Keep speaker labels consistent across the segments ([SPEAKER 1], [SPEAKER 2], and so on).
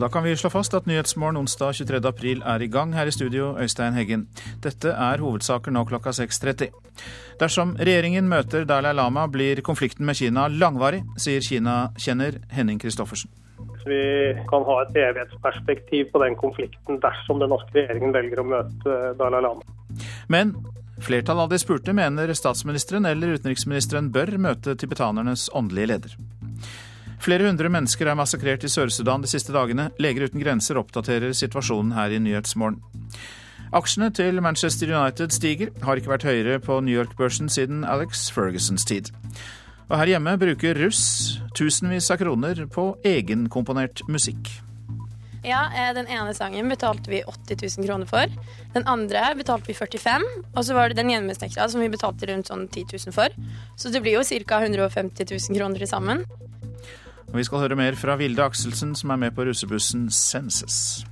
[SPEAKER 1] Da kan vi slå fast at Nyhetsmorgen onsdag 23. april er i gang. Her i studio, Øystein Heggen. Dette er hovedsaker nå klokka 6.30. Dersom regjeringen møter Dalai Lama, blir konflikten med Kina langvarig, sier Kina-kjenner Henning Christoffersen.
[SPEAKER 2] Vi kan ha et evighetsperspektiv på den konflikten dersom den norske regjeringen velger å møte Dalai Lama.
[SPEAKER 1] Men flertallet av de spurte mener statsministeren eller utenriksministeren bør møte tibetanernes åndelige leder. Flere hundre mennesker er massakrert i Sør-Sudan de siste dagene. Leger uten grenser oppdaterer situasjonen her i Nyhetsmorgen. Aksjene til Manchester United stiger, har ikke vært høyere på New York-børsen siden Alex Fergusons tid. Og her hjemme bruker russ tusenvis av kroner på egenkomponert musikk.
[SPEAKER 3] Ja, eh, Den ene sangen betalte vi 80 000 kroner for. Den andre betalte vi 45 Og så var det den hjemmesnekra som vi betalte rundt sånn 10 000 for. Så det blir jo ca. 150 000 kroner til sammen.
[SPEAKER 1] Og vi skal høre mer fra Vilde Akselsen, som er med på russebussen Senses.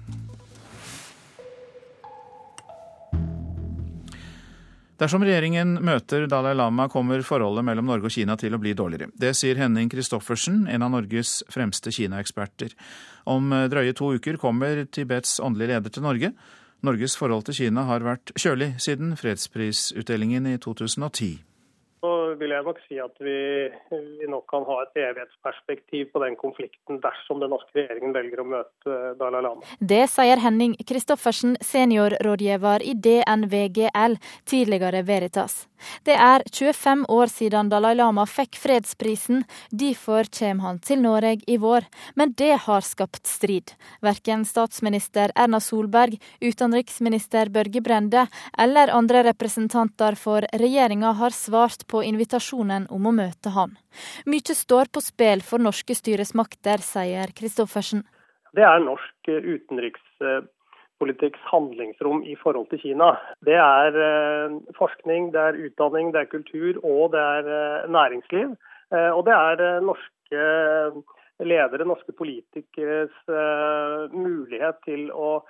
[SPEAKER 1] Dersom regjeringen møter Dalai Lama, kommer forholdet mellom Norge og Kina til å bli dårligere. Det sier Henning Christoffersen, en av Norges fremste Kina-eksperter. Om drøye to uker kommer Tibets åndelige leder til Norge. Norges forhold til Kina har vært kjølig siden fredsprisutdelingen i 2010
[SPEAKER 2] så vil jeg nok si at vi, vi nok kan ha et evighetsperspektiv på den konflikten dersom den norske regjeringen velger å møte Dalai Lama.
[SPEAKER 4] Det sier Henning Christoffersen, seniorrådgiver i DNVGL, tidligere Veritas. Det er 25 år siden Dalai Lama fikk fredsprisen, derfor kommer han til Norge i vår. Men det har skapt strid. Verken statsminister Erna Solberg, utenriksminister Børge Brende eller andre representanter for regjeringa har svart på invitasjonen om å møte han. Mye står på spill for norske styresmakter, sier Christoffersen.
[SPEAKER 2] Det er norsk utenrikspolitikks handlingsrom i forhold til Kina. Det er eh, forskning, det er utdanning, det er kultur og det er eh, næringsliv. Eh, og det er norske ledere, norske politikeres mulighet til å Eh,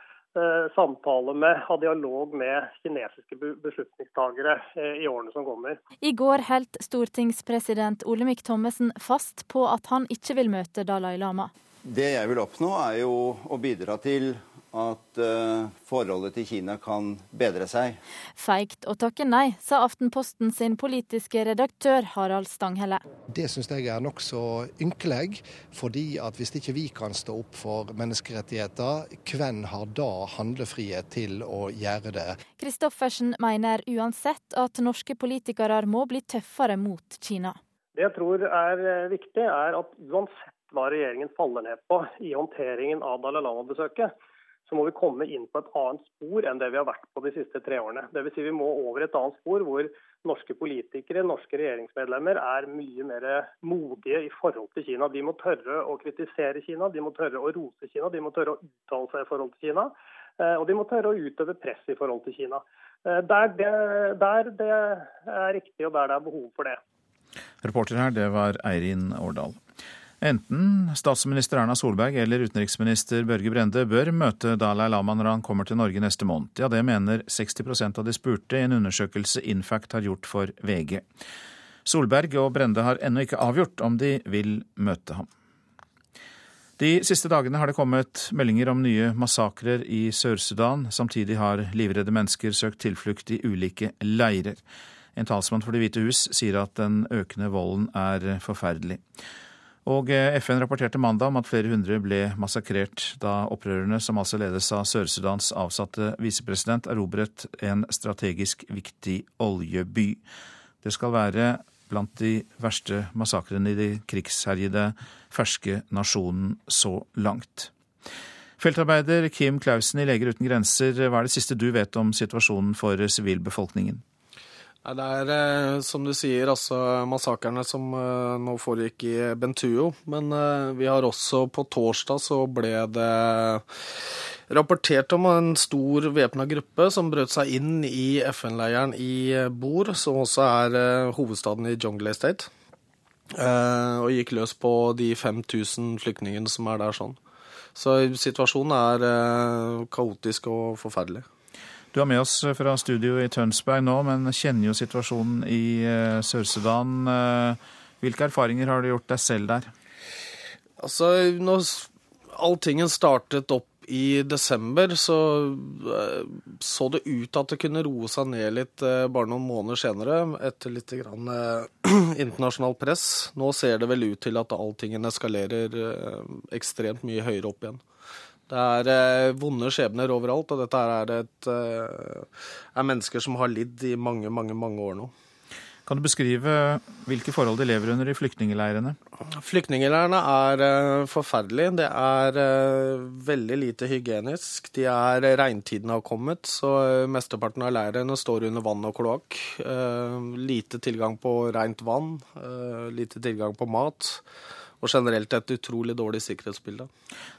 [SPEAKER 2] samtale med, ha dialog med kinesiske beslutningstagere eh, i årene som kommer.
[SPEAKER 4] I går holdt stortingspresident Olemic Thommessen fast på at han ikke vil møte Dalai Lama.
[SPEAKER 5] Det jeg vil oppnå, er jo å bidra til at uh, forholdet til Kina kan bedre seg.
[SPEAKER 4] Feigt å takke nei, sa Aftenposten sin politiske redaktør Harald Stanghelle.
[SPEAKER 6] Det syns jeg er nokså ynkelig, fordi at hvis ikke vi kan stå opp for menneskerettigheter, hvem har da handlefrihet til å gjøre det?
[SPEAKER 4] Kristoffersen mener uansett at norske politikere må bli tøffere mot Kina.
[SPEAKER 2] Det jeg tror er eh, viktig, er at uansett hva regjeringen faller ned på i håndteringen av Dalai Lama-besøket, så må vi komme inn på et annet spor enn det vi har vært på de siste tre årene. Dvs. Si vi må over et annet spor hvor norske politikere, norske regjeringsmedlemmer, er mye mer modige i forhold til Kina. De må tørre å kritisere Kina, de må tørre å rose Kina, de må tørre å uttale seg i forhold til Kina. Eh, og de må tørre å utøve press i forhold til Kina. Eh, der det, der det er riktig og der det er behov for det.
[SPEAKER 1] Reporter her, det var Eirin Årdal. Enten statsminister Erna Solberg eller utenriksminister Børge Brende bør møte Dalai Lama når han kommer til Norge neste måned. Ja, det mener 60% av de spurte i en undersøkelse Infact har gjort for VG. Solberg og Brende har ennå ikke avgjort om de vil møte ham. De siste dagene har det kommet meldinger om nye massakrer i Sør-Sudan. Samtidig har livredde mennesker søkt tilflukt i ulike leirer. En talsmann for Det hvite hus sier at den økende volden er forferdelig. Og eh, FN rapporterte mandag om at flere hundre ble massakrert da opprørerne, som altså ledes av Sør-Sudans avsatte visepresident, erobret en strategisk viktig oljeby. Det skal være blant de verste massakrene i de krigsherjede ferske nasjonen så langt. Feltarbeider Kim Clausen i Leger uten grenser, hva er det siste du vet om situasjonen for sivilbefolkningen?
[SPEAKER 7] Det er eh, som du sier, altså massakrene som eh, nå foregikk i Bentuo. Men eh, vi har også på torsdag så ble det rapportert om en stor væpna gruppe som brøt seg inn i FN-leiren i Bor, som også er hovedstaden i Jungle Estate. Og gikk løs på de 5000 flyktningene som er der sånn. Så situasjonen er kaotisk og forferdelig.
[SPEAKER 1] Du er med oss fra studio i Tønsberg nå, men kjenner jo situasjonen i eh, Sør-Sudan. Eh, hvilke erfaringer har du gjort deg selv der?
[SPEAKER 7] Altså, når alltingen startet opp i desember, så eh, så det ut at det kunne roe seg ned litt eh, bare noen måneder senere, etter litt grann, eh, internasjonalt press. Nå ser det vel ut til at alltingen eskalerer ekstremt mye høyere opp igjen. Det er vonde skjebner overalt, og dette er, et, er mennesker som har lidd i mange, mange, mange år nå.
[SPEAKER 1] Kan du beskrive hvilke forhold de lever under i flyktningeleirene?
[SPEAKER 7] Flyktningeleirene er uh, forferdelige. Det er veldig lite hygienisk. De er, Regntiden har kommet, så mesteparten av leirene står under vann og kloakk. lite tilgang på rent vann, lite tilgang på mat og generelt et utrolig dårlig sikkerhetsbilde.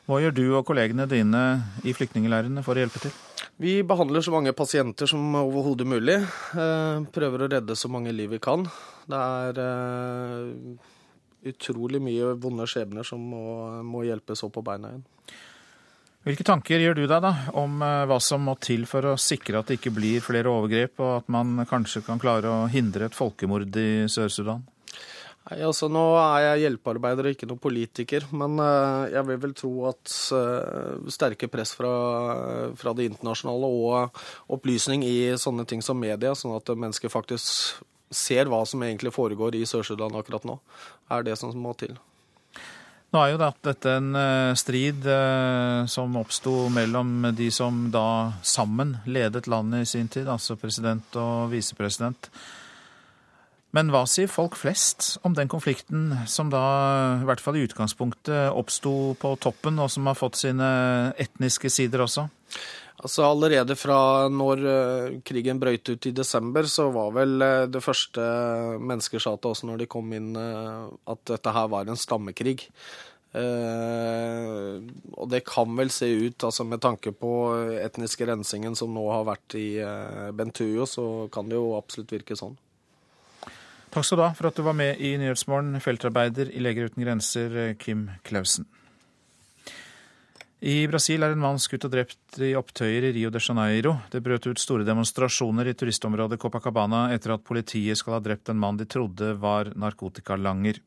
[SPEAKER 1] Hva gjør du og kollegene dine i flyktningleirene for å hjelpe til?
[SPEAKER 7] Vi behandler så mange pasienter som overhodet mulig. Eh, prøver å redde så mange liv vi kan. Det er eh, utrolig mye vonde skjebner som må, må hjelpes opp på beina igjen.
[SPEAKER 1] Hvilke tanker gjør du deg da om eh, hva som må til for å sikre at det ikke blir flere overgrep, og at man kanskje kan klare å hindre et folkemord i Sør-Sudan?
[SPEAKER 7] Nei, altså Nå er jeg hjelpearbeider og ikke noen politiker, men uh, jeg vil vel tro at uh, sterke press fra, fra, det internasjonale og opplysning i sånne ting som media, sånn at mennesker faktisk ser hva som egentlig foregår i Sør-Sudan akkurat nå, er det som må til.
[SPEAKER 1] Nå er jo dette en uh, strid som oppsto mellom de som da sammen ledet landet i sin tid, altså president og visepresident. Men hva sier folk flest om den konflikten som da, i hvert fall i utgangspunktet, oppsto på toppen, og som har fått sine etniske sider også?
[SPEAKER 7] Altså Allerede fra når eh, krigen brøyt ut i desember, så var vel eh, det første mennesker sa til oss når de kom inn, eh, at dette her var en stammekrig. Og det kan vel se ut, altså med tanke på etniske rensingen som nå har vært i Bentuo, så kan det jo absolutt virke sånn.
[SPEAKER 1] Takk skal du ha for at du var med i Nyhetsmorgen, feltarbeider i Leger uten grenser, Kim Clausen. I Brasil er en mann skutt og drept i opptøyer i Rio de Janeiro. Det brøt ut store demonstrasjoner i turistområdet Copacabana etter at politiet skal ha drept en mann de trodde var narkotikalanger.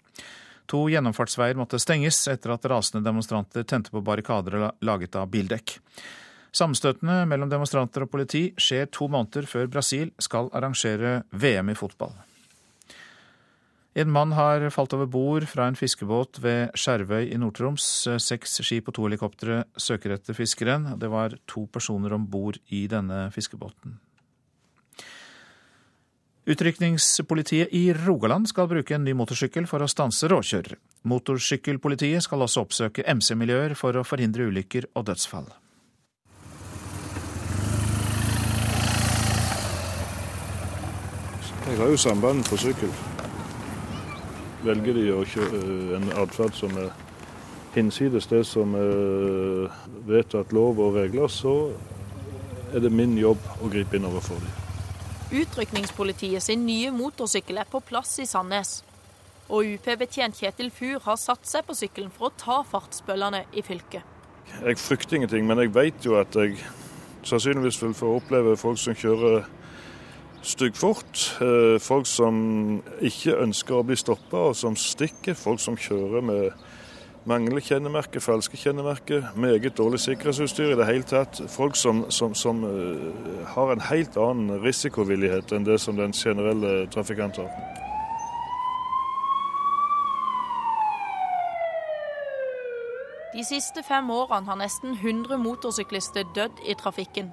[SPEAKER 1] To gjennomfartsveier måtte stenges etter at rasende demonstranter tente på barrikader laget av bildekk. Sammenstøtene mellom demonstranter og politi skjer to måneder før Brasil skal arrangere VM i fotball. En mann har falt over bord fra en fiskebåt ved Skjervøy i Nord-Troms. Seks skip og to helikoptre søker etter fiskeren. Det var to personer om bord i denne fiskebåten. Utrykningspolitiet i Rogaland skal bruke en ny motorsykkel for å stanse råkjørere. Motorsykkelpolitiet skal også oppsøke MC-miljøer for å forhindre ulykker og dødsfall.
[SPEAKER 8] Jeg har jo samband på sykkel velger de å kjøre eh, en atferd som er hinsides det som er vedtatt lov og regler, så er det min jobb å gripe inn overfor dem.
[SPEAKER 9] Utrykningspolitiet sin nye motorsykkel er på plass i Sandnes. Og UP-betjent Kjetil Fur har satt seg på sykkelen for å ta fartsbøllene i fylket.
[SPEAKER 8] Jeg frykter ingenting, men jeg vet jo at jeg sannsynligvis vil få oppleve folk som kjører styggfort. Eh, folk som ikke ønsker å bli stoppa, og som stikker. Folk som kjører med mangler kjennemerke, falske kjennemerker, meget dårlig sikkerhetsutstyr i det hele tatt. Folk som, som, som uh, har en helt annen risikovillighet enn det som den generelle trafikant har.
[SPEAKER 9] De siste fem årene har nesten 100 motorsyklister dødd i trafikken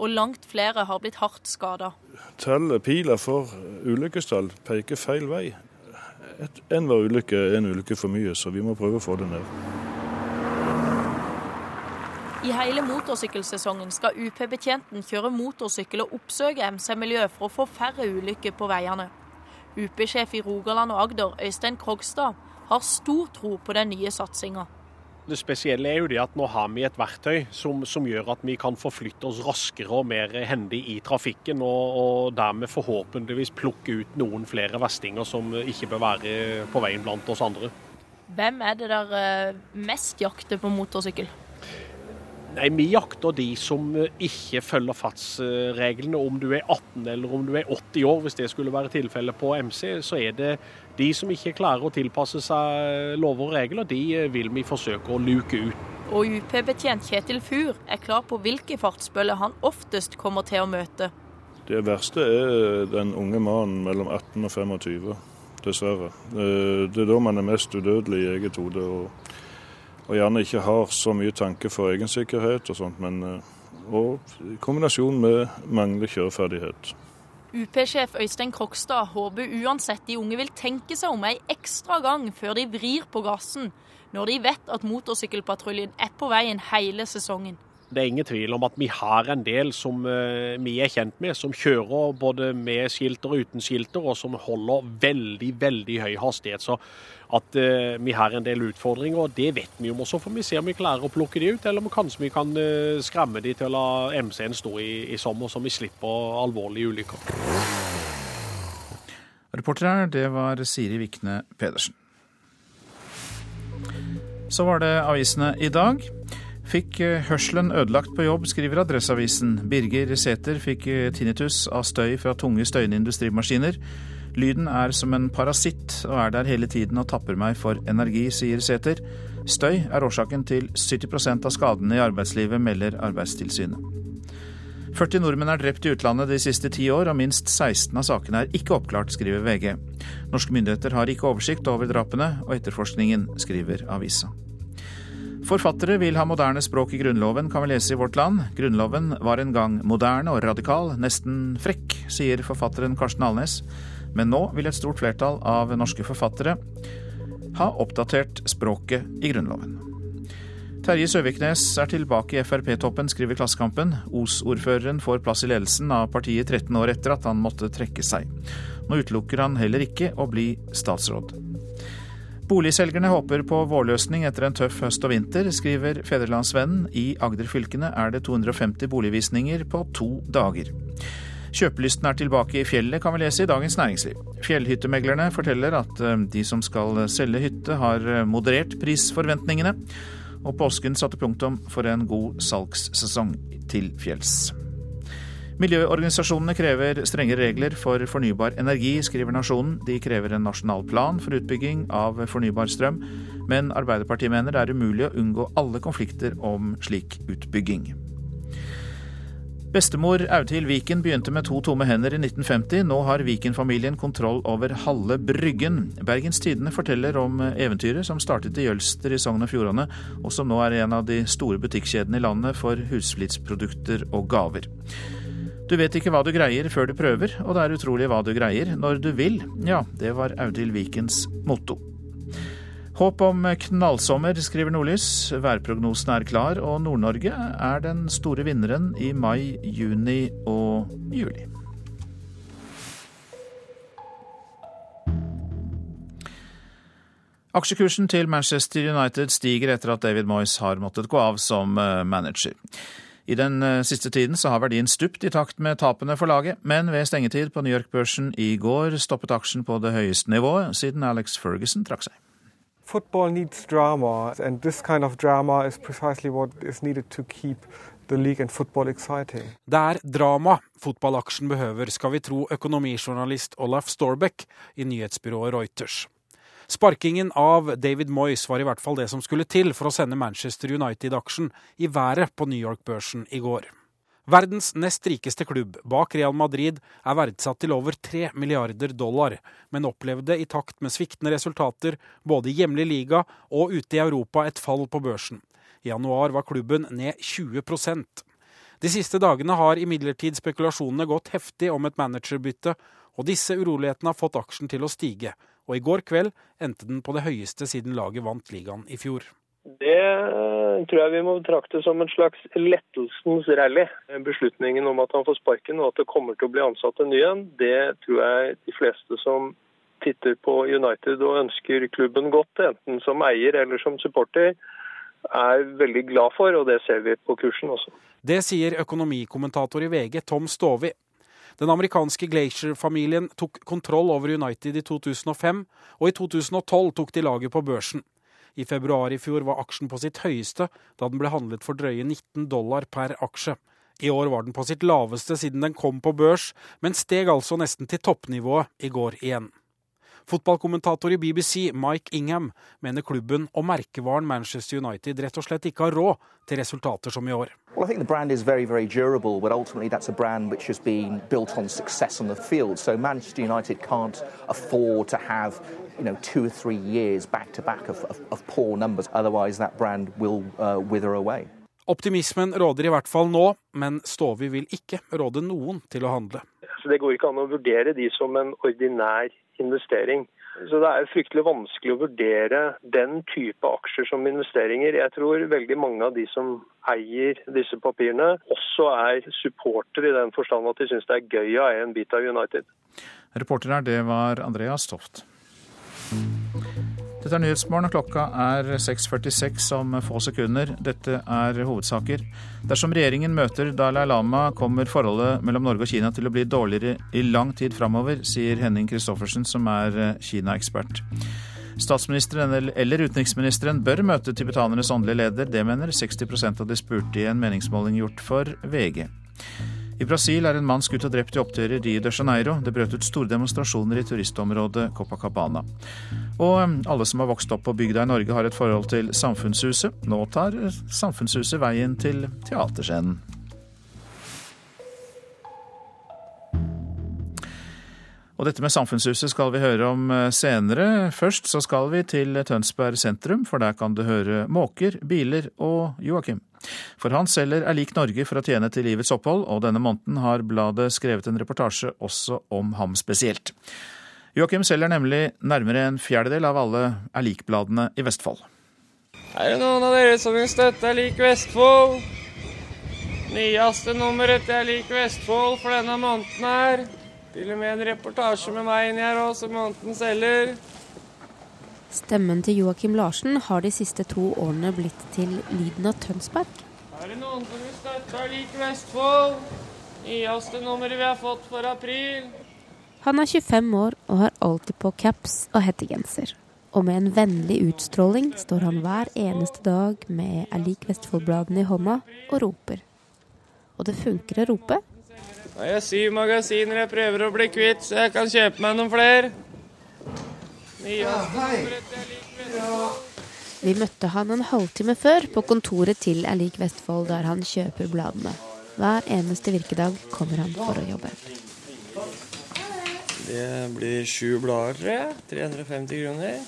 [SPEAKER 9] og langt flere har blitt hardt skada.
[SPEAKER 8] Tallet piler for ulykkestall peker feil vei. Enhver ulykke er en ulykke for mye, så vi må prøve å få det ned.
[SPEAKER 9] I hele motorsykkelsesongen skal UP-betjenten kjøre motorsykkel og oppsøke MC-miljø for å få færre ulykker på veiene. UP-sjef i Rogaland og Agder, Øystein Krogstad, har stor tro på den nye satsinga.
[SPEAKER 10] Det spesielle er jo det at nå har vi et verktøy som, som gjør at vi kan forflytte oss raskere og mer hendig i trafikken, og, og, dermed forhåpentligvis plukke ut noen flere verstinger som ikke bør være på veien blant oss andre.
[SPEAKER 9] Hvem er det der eh, mest jakter på motorsykkel?
[SPEAKER 10] Nei, Vi jakter de som ikke følger fartsreglene. Om du er 18 eller om du er 80 år, hvis det skulle være tilfellet på MC, så er det de som ikke klarer å tilpasse seg lover og regler, de vil vi forsøke å luke ut.
[SPEAKER 9] Og UP-betjent Kjetil Fur er klar på hvilke fartsbøller han oftest kommer til å møte.
[SPEAKER 8] Det verste er den unge mannen mellom 18 og 25, dessverre. Eh, det er da man er mest udødelig i eget hode. Og, og, gjerne ikke har så mye tanke for egensikkerhet og sånt, men eh, og i kombinasjon med manglende kjøreferdighet.
[SPEAKER 9] UP-sjef Øystein Krokstad håper uansett de unge vil tenke seg om ei ekstra gang før de vrir på gassen, når de vet at motorsykkelpatruljen er på veien hele sesongen.
[SPEAKER 10] Det er ingen tvil om at vi har en del som uh, vi er kjent med, som kjører både med skilter og uten skilter, og som holder veldig, veldig høy hastighet. Så at uh, vi har en del utfordringer, det vet vi om. også, for vi ser om vi klarer å plukke de ut, eller om kanskje vi kan uh, skremme de til å la MC-en stå i, i sommer, så vi slipper alvorlige ulykker.
[SPEAKER 1] Reporter her, det var Siri Vikne Pedersen. Så var det avisene i dag. Fikk eh, hørselen ødelagt på jobb, skriver Adresseavisen. Birger Sæther fikk eh, tinnitus av støy fra tunge støyende industrimaskiner. Lyden er som en parasitt og er der hele tiden og tapper meg for energi, sier Sæther. Støy er årsaken til 70% av skadene i arbeidslivet, melder Arbeidstilsynet. 40 nordmenn er drept i utlandet de siste ti år, og minst 16 av sakene er ikke oppklart, skriver VG. Norske myndigheter har ikke oversikt over drapene og etterforskningen, skriver avisa. Forfattere vil ha moderne språk i Grunnloven, kan vi lese i Vårt Land. Grunnloven var en gang moderne og radikal, nesten frekk, sier forfatteren Karsten Alnes. Men nå vil et stort flertall av norske forfattere ha oppdatert språket i Grunnloven. Terje Søviknes er tilbake i Frp-toppen, skriver Klassekampen. Os-ordføreren får plass i ledelsen av partiet 13 år etter at han måtte trekke seg. Nå utelukker han heller ikke å bli statsråd. Boligselgerne håper på vårløsning etter en tøff høst og vinter, skriver Fedrelandsvennen. I Agder-fylkene er det 250 boligvisninger på to dager. Kjøpelysten er tilbake i fjellet, kan vi lese i Dagens Næringsliv. Fjellhyttemeglerne forteller at eh, de som skal selge hytte, har eh, moderert prisforventningene og påsken satte punktum for en god salgssesong til fjells. Miljøorganisasjonene krever strenge regler for fornybar energi, skriver Nasjonen. De krever en nasjonal plan for utbygging av fornybar strøm, men Arbeiderpartiet mener det er umulig å unngå alle konflikter om slik utbygging. Bestemor Audhild Viken begynte med to tomme hender i 1950. Nå har Viken-familien kontroll over halve Bryggen. Bergens Tidende forteller om eventyret som startet i Jølster i Sogn og Fjordane, og som nå er en av de store butikkjedene i landet for husflidsprodukter og gaver. Du vet ikke hva du greier før du prøver, og det er utrolig hva du greier når du vil. Ja, det var Audhild Vikens motto. Håp om knallsommer, skriver Nordlys. Værprognosen er klar, og Nord-Norge er den store vinneren i mai, juni og juli. Aksjekursen til Manchester United stiger etter at David Moyes har måttet gå av som eh, manager. I den eh, siste tiden så har verdien stupt i takt med tapene for laget, men ved stengetid på New York-børsen i går stoppet aksjen på det høyeste nivået siden Alex Ferguson trakk seg.
[SPEAKER 11] Football needs drama, and this kind of drama is precisely what is needed to keep the league and football exciting.
[SPEAKER 12] Det er drama fotballaksjen behøver, skal vi tro økonomijournalist Olaf Storbeck i nyhetsbyrået Reuters. Sparkingen av David Moyes var i hvert fall det som skulle til for å sende Manchester United-aksjen i været på New York-børsen i går. Verdens nest rikeste klubb, bak Real Madrid, er verdsatt til over 3 milliarder dollar, men opplevde i takt med sviktende resultater både i hjemlig liga og ute i Europa et fall på børsen. I januar var klubben ned 20% De siste dagene har imidlertid spekulasjonene gått heftig om et managerbytte, og disse urolighetene har fått aksjen til å stige, og i går kveld endte den på det høyeste siden laget vant ligaen i fjor.
[SPEAKER 2] Det eh, tror jeg vi må betrakte som en slags lettelsens rally. Beslutningen om at han får sparken og at det kommer til å bli ansatt en ny en, det tror jeg de fleste som titter på United og ønsker klubben godt, enten som eier eller som supporter, er veldig glad for, og det ser vi på kursen også.
[SPEAKER 12] Det sier økonomikommentator i VG Tom Stovi. Den amerikanske Glacier-familien tok kontroll over United i 2005, og i 2012 tok de laget på børsen. I februar i fjor var aksjen på sitt høyeste da den ble handlet for drøye 19 dollar per aksje. I år var den på sitt laveste siden den kom på børs, men steg altså nesten til toppnivået i går igjen. Fotballkommentator i BBC, Mike Ingham, mener klubben og merkevaren Manchester United rett og slett ikke har råd til resultater som i år.
[SPEAKER 13] Well, I think the brand is very, very durable, but ultimately that's a brand which has been built on success on the field. So Manchester United can't afford to have, you know, two or three years back to back of, of, of poor numbers. Otherwise, that brand will uh, wither away.
[SPEAKER 12] Optimismen råder i hvert fall nå, men Stovi vil ikke råde noen til å handle.
[SPEAKER 14] Så Det går ikke an å vurdere de som en ordinær investering. Så Det er fryktelig vanskelig å vurdere den type aksjer som investeringer. Jeg tror veldig mange av de som eier disse papirene, også er supportere i den forstand at de syns det er gøy å eie en bit av United.
[SPEAKER 1] Reporter her, det var Andreas Toft. Dette er Nyhetsmorgen, og klokka er 6.46 om få sekunder. Dette er hovedsaker. Dersom regjeringen møter Dalai Lama, kommer forholdet mellom Norge og Kina til å bli dårligere i lang tid framover, sier Henning Christoffersen, som er Kina-ekspert. Statsministeren eller utenriksministeren bør møte tibetanernes åndelige leder. Det mener 60% av de spurte i en meningsmåling gjort for VG. I Brasil er en mann skutt og drept i opptøyer i de Janeiro. Det brøt ut store demonstrasjoner i turistområdet Copacabana. Og um, alle som har vokst opp på bygda i Norge har et forhold til Samfunnshuset. Nå tar Samfunnshuset veien til teaterscenen. Og dette med Samfunnshuset skal vi høre om eh, senere. Først så skal vi til Tønsberg sentrum, for der kan du høre måker, biler og Joakim. For han selger er lik Norge for å tjene til livets opphold, og denne måneden har bladet skrevet en reportasje også om ham spesielt. Joakim selger nemlig nærmere en fjerdedel av alle er lik-bladene i Vestfold.
[SPEAKER 15] Er det noen av dere som vil støtte Er lik Vestfold? Nyeste nummeret til Er lik Vestfold for denne måneden her. Til og med en reportasje med meg inni her òg, som måneden selger.
[SPEAKER 16] Stemmen til Joakim Larsen har de siste to årene blitt til lyden av Tønsberg.
[SPEAKER 15] Er det noen som vil støtte lik Vestfold? Nyeste nummeret vi har fått for april.
[SPEAKER 16] Han er 25 år og har alltid på caps og hettegenser. Og med en vennlig utstråling står han hver eneste dag med Er lik Vestfold-bladene i hånda og roper. Og det funker å rope.
[SPEAKER 15] Nå har jeg syv magasiner jeg prøver å bli kvitt, så jeg kan kjøpe meg noen flere.
[SPEAKER 16] Vi møtte han en halvtime før på kontoret til Er lik Vestfold, der han kjøper bladene. Hver eneste virkedag kommer han for å jobbe.
[SPEAKER 15] Det blir sju blader, tror jeg. 350 kroner.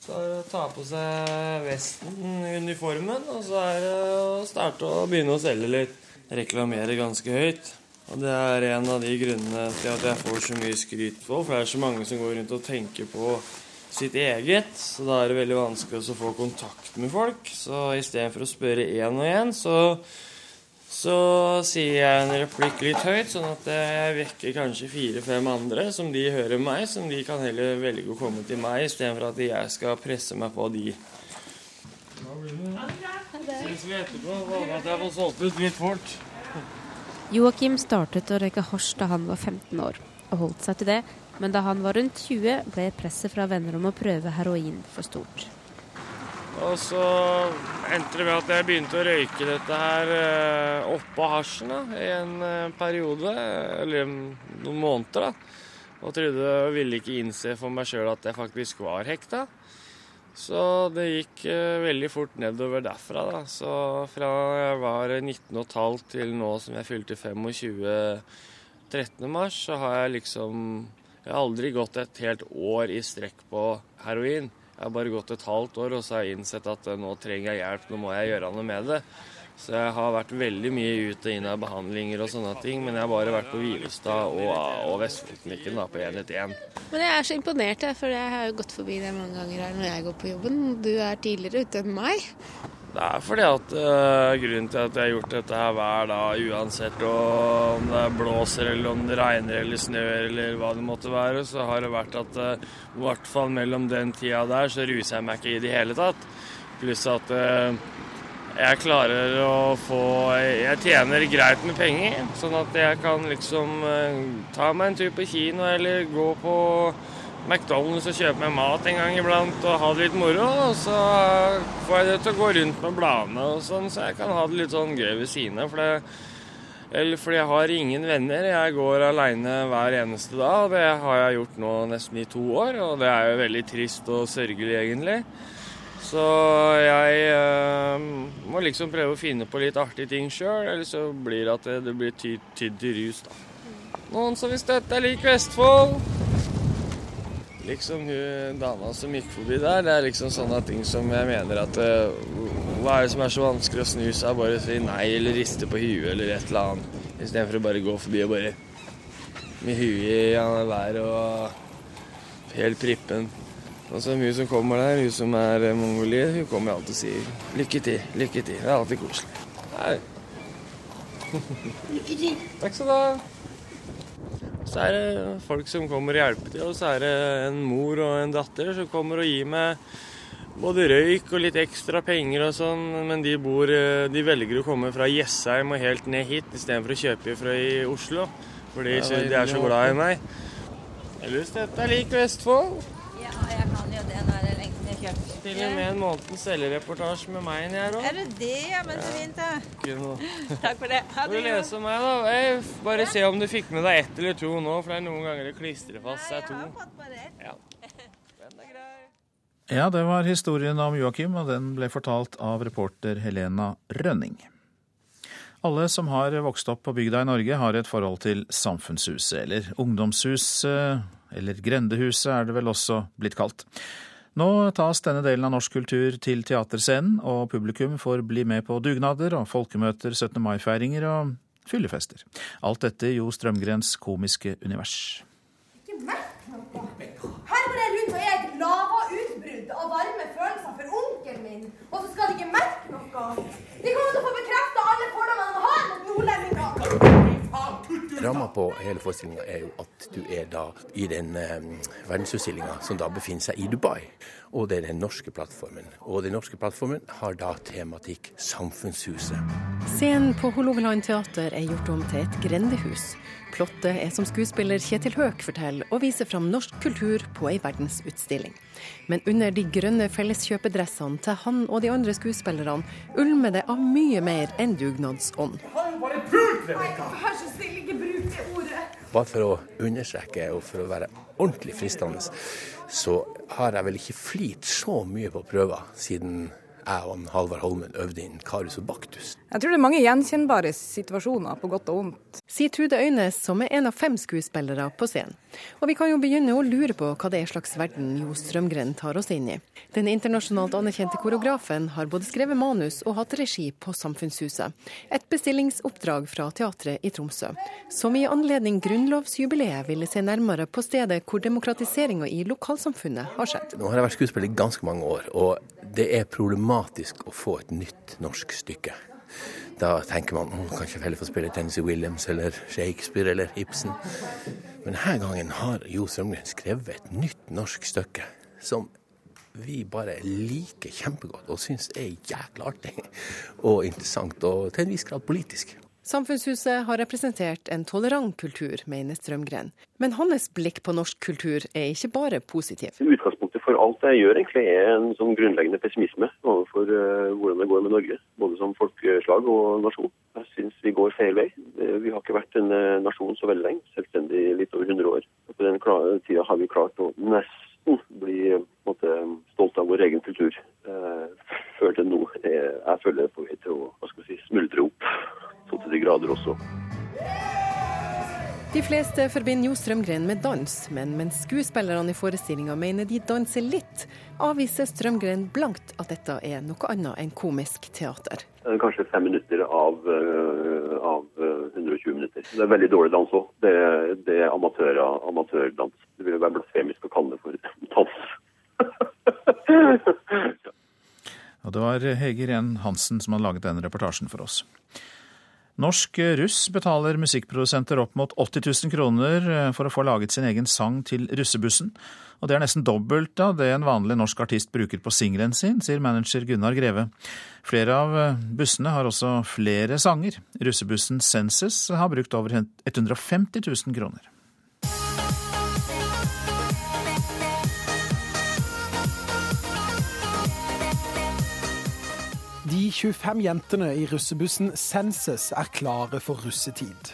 [SPEAKER 15] Så er det å ta på seg vesten, uniformen, og så er det å starte å begynne å selge litt. Reklamere ganske høyt. Og det er en av de grunnene til at jeg får så mye skryt på. For det er så mange som går rundt og tenker på sitt eget, så da er det veldig vanskelig å få kontakt med folk. Så istedenfor å spørre én og én, så, så sier jeg en replikk litt høyt, sånn at jeg vekker kanskje fire-fem andre som de hører meg, som de kan heller velge å komme til meg, istedenfor at jeg skal presse meg på de. Ses vi etterpå. Håper at jeg får solgt ut litt fort.
[SPEAKER 16] Joakim startet å røyke hasj da han var 15 år, og holdt seg til det, men da han var rundt 20, ble presset fra venner om å prøve heroin for stort.
[SPEAKER 15] Og så endte det med at jeg begynte å røyke dette her eh, oppå hasjen da, i en eh, periode, eller noen måneder. da. Og trodde og ville ikke innse for meg sjøl at jeg faktisk var hekta. Så det gikk eh, veldig fort nedover derfra. da. Så fra jeg var 19,5 til nå som jeg fylte 25 13. mars, så har jeg liksom Jeg har aldri gått et helt år i strekk på heroin. Jeg har bare gått et halvt år, og så har jeg innsett at eh, nå trenger jeg hjelp, nå må jeg gjøre noe med det. Så jeg har vært veldig mye ut og inn av behandlinger og sånne ting, men jeg har bare vært på Hvilestad og, og Vestfoldklinikken på 111.
[SPEAKER 17] Men jeg er så imponert, for jeg har jo gått forbi det mange ganger her når jeg går på jobben. Du er tidligere ute enn meg.
[SPEAKER 15] Det er fordi at uh, grunnen til at jeg har gjort dette her hver dag, uansett om det blåser eller om det regner eller snør eller hva det måtte være, så har det vært at uh, i hvert fall mellom den tida der så ruser jeg meg ikke i det hele tatt. Pluss at uh, jeg klarer å få Jeg tjener greit med penger, sånn at jeg kan liksom ta meg en tur på kino eller gå på McDonald's og kjøpe meg mat en gang iblant og ha det litt moro. Og så får jeg det til å gå rundt med bladene og sånn, så jeg kan ha det litt sånn gøy ved siden av. For Eller fordi jeg har ingen venner. Jeg går aleine hver eneste dag. Det har jeg gjort nå nesten i to år, og det er jo veldig trist og sørgelig, egentlig. Så jeg øh, må liksom prøve å finne på litt artige ting sjøl, eller så blir det at det, det blir tydd til rus, da. Noen som vil støtte Lik Vestfold? Liksom hun dama som gikk forbi der, det er liksom sånne ting som jeg mener at uh, Hva er det som er så vanskelig å snu seg? Bare si nei eller riste på huet eller et eller annet. Istedenfor å bare gå forbi og bare med huet i været og helt prippen. Og så hun som kommer der, hun som er mongolier, hun kommer alltid og sier lykke til, lykke til. Det er alltid koselig. Hei. Lykke til. Takk skal du ha. Så er det folk som kommer og hjelper til, og så er det en mor og en datter som kommer og gir meg både røyk og litt ekstra penger og sånn, men de, bor, de velger å komme fra Jessheim og helt ned hit istedenfor å kjøpe fra i Oslo. Fordi de er så glad i meg. Ellers dette er lik Vestfold.
[SPEAKER 18] Ja, jeg kan jo det Nå er det lenge siden jeg kjøpte.
[SPEAKER 15] Til og med en månedens selgereportasje med meg inni her òg.
[SPEAKER 18] Er det det, ja? Men så fint, da. Takk for det. Ha
[SPEAKER 15] Vil du lese om meg, da? Jeg bare se om du fikk med deg ett eller to nå, for det er noen ganger det klistrer fast seg to. Ja.
[SPEAKER 1] Ja, det var historien om Joakim, og den ble fortalt av reporter Helena Rønning. Alle som har vokst opp på bygda i Norge, har et forhold til samfunnshuset, eller ungdomshuset, eller grendehuset er det vel også blitt kalt. Nå tas denne delen av norsk kultur til teaterscenen, og publikum får bli med på dugnader og folkemøter, 17. mai-feiringer og fyllefester. Alt dette i Jo Strømgrens komiske univers.
[SPEAKER 19] Ikke merk noe. Her jeg rundt og er et lavautbrudd av varme følelser for onkelen min, og så skal de ikke merke noe. De kommer til å få bekrefta alle fordommene de har mot nordlendinger.
[SPEAKER 20] Ramma på hele forestillinga er jo at du er da i den eh, verdensutstillinga som da befinner seg i Dubai. Og det er den norske plattformen. Og den norske plattformen har da tematikk Samfunnshuset.
[SPEAKER 21] Scenen på Hålogaland teater er gjort om til et grendehus. Plottet er som skuespiller Kjetil Høek forteller, og viser fram norsk kultur på ei verdensutstilling. Men under de grønne felleskjøpedressene til han og de andre skuespillerne ulmer det av mye mer enn dugnadsånd.
[SPEAKER 19] Vær så snill, ikke bruk det ordet.
[SPEAKER 20] Bare for å understreke og for å være ordentlig fristende, så har jeg vel ikke flirt så mye på prøver siden jeg og Halvard Holmen øvde inn Karius og Baktus.
[SPEAKER 22] Jeg tror det er mange gjenkjennbare situasjoner, på godt og vondt.
[SPEAKER 21] Sier Trude Øynes, som er en av fem skuespillere på scenen. Og vi kan jo begynne å lure på hva det er slags verden Jo Strømgren tar oss inn i. Den internasjonalt anerkjente koreografen har både skrevet manus og hatt regi på Samfunnshuset. Et bestillingsoppdrag fra teatret i Tromsø, som i anledning grunnlovsjubileet ville se nærmere på stedet hvor demokratiseringa i lokalsamfunnet har skjedd.
[SPEAKER 20] Nå har jeg vært skuespiller i ganske mange år, og det er problematisk å få et nytt norsk stykke. Da tenker man at kanskje heller få spille Tennessee Williams eller Shakespeare eller Ibsen. Men denne gangen har Jo Strømgren skrevet et nytt norsk stykke som vi bare liker kjempegodt og syns er jækla artig og interessant og til en viss grad politisk.
[SPEAKER 21] Samfunnshuset har representert en tolerant kultur, mener Strømgren. Men hans blikk på norsk kultur er ikke bare positiv.
[SPEAKER 23] Utgangspunktet for alt jeg gjør, egentlig er en sånn grunnleggende pessimisme overfor uh, hvordan det går med Norge. Både som folkeslag og nasjon. Jeg syns vi går feil vei. Vi har ikke vært en uh, nasjon så veldig lenge, selvstendig litt over 100 år. På den tida har vi klart å nesten bli måte, stolt av vår egen kultur. Før til nå. Jeg, føler er på vei til å si, smuldre opp så til de grader også.
[SPEAKER 21] De fleste forbinder Jo Strømgren med dans, men mens skuespillerne i forestillinga mener de danser litt, avviser Strømgren blankt at dette er noe annet enn komisk teater.
[SPEAKER 23] Kanskje fem minutter av, av 120 minutter. Det er veldig dårlig dans òg. Det, det, er amatør, amatørdans. Det ville være blasfemisk å kalle det for dans.
[SPEAKER 1] Og det var Hege Ren Hansen som hadde laget denne reportasjen for oss. Norsk russ betaler musikkprodusenter opp mot 80 000 kroner for å få laget sin egen sang til russebussen. Og det er nesten dobbelt av det en vanlig norsk artist bruker på singelen sin, sier manager Gunnar Greve. Flere av bussene har også flere sanger. Russebussen Senses har brukt over 150 000 kroner.
[SPEAKER 24] De 25 jentene i russebussen Senses er klare for russetid.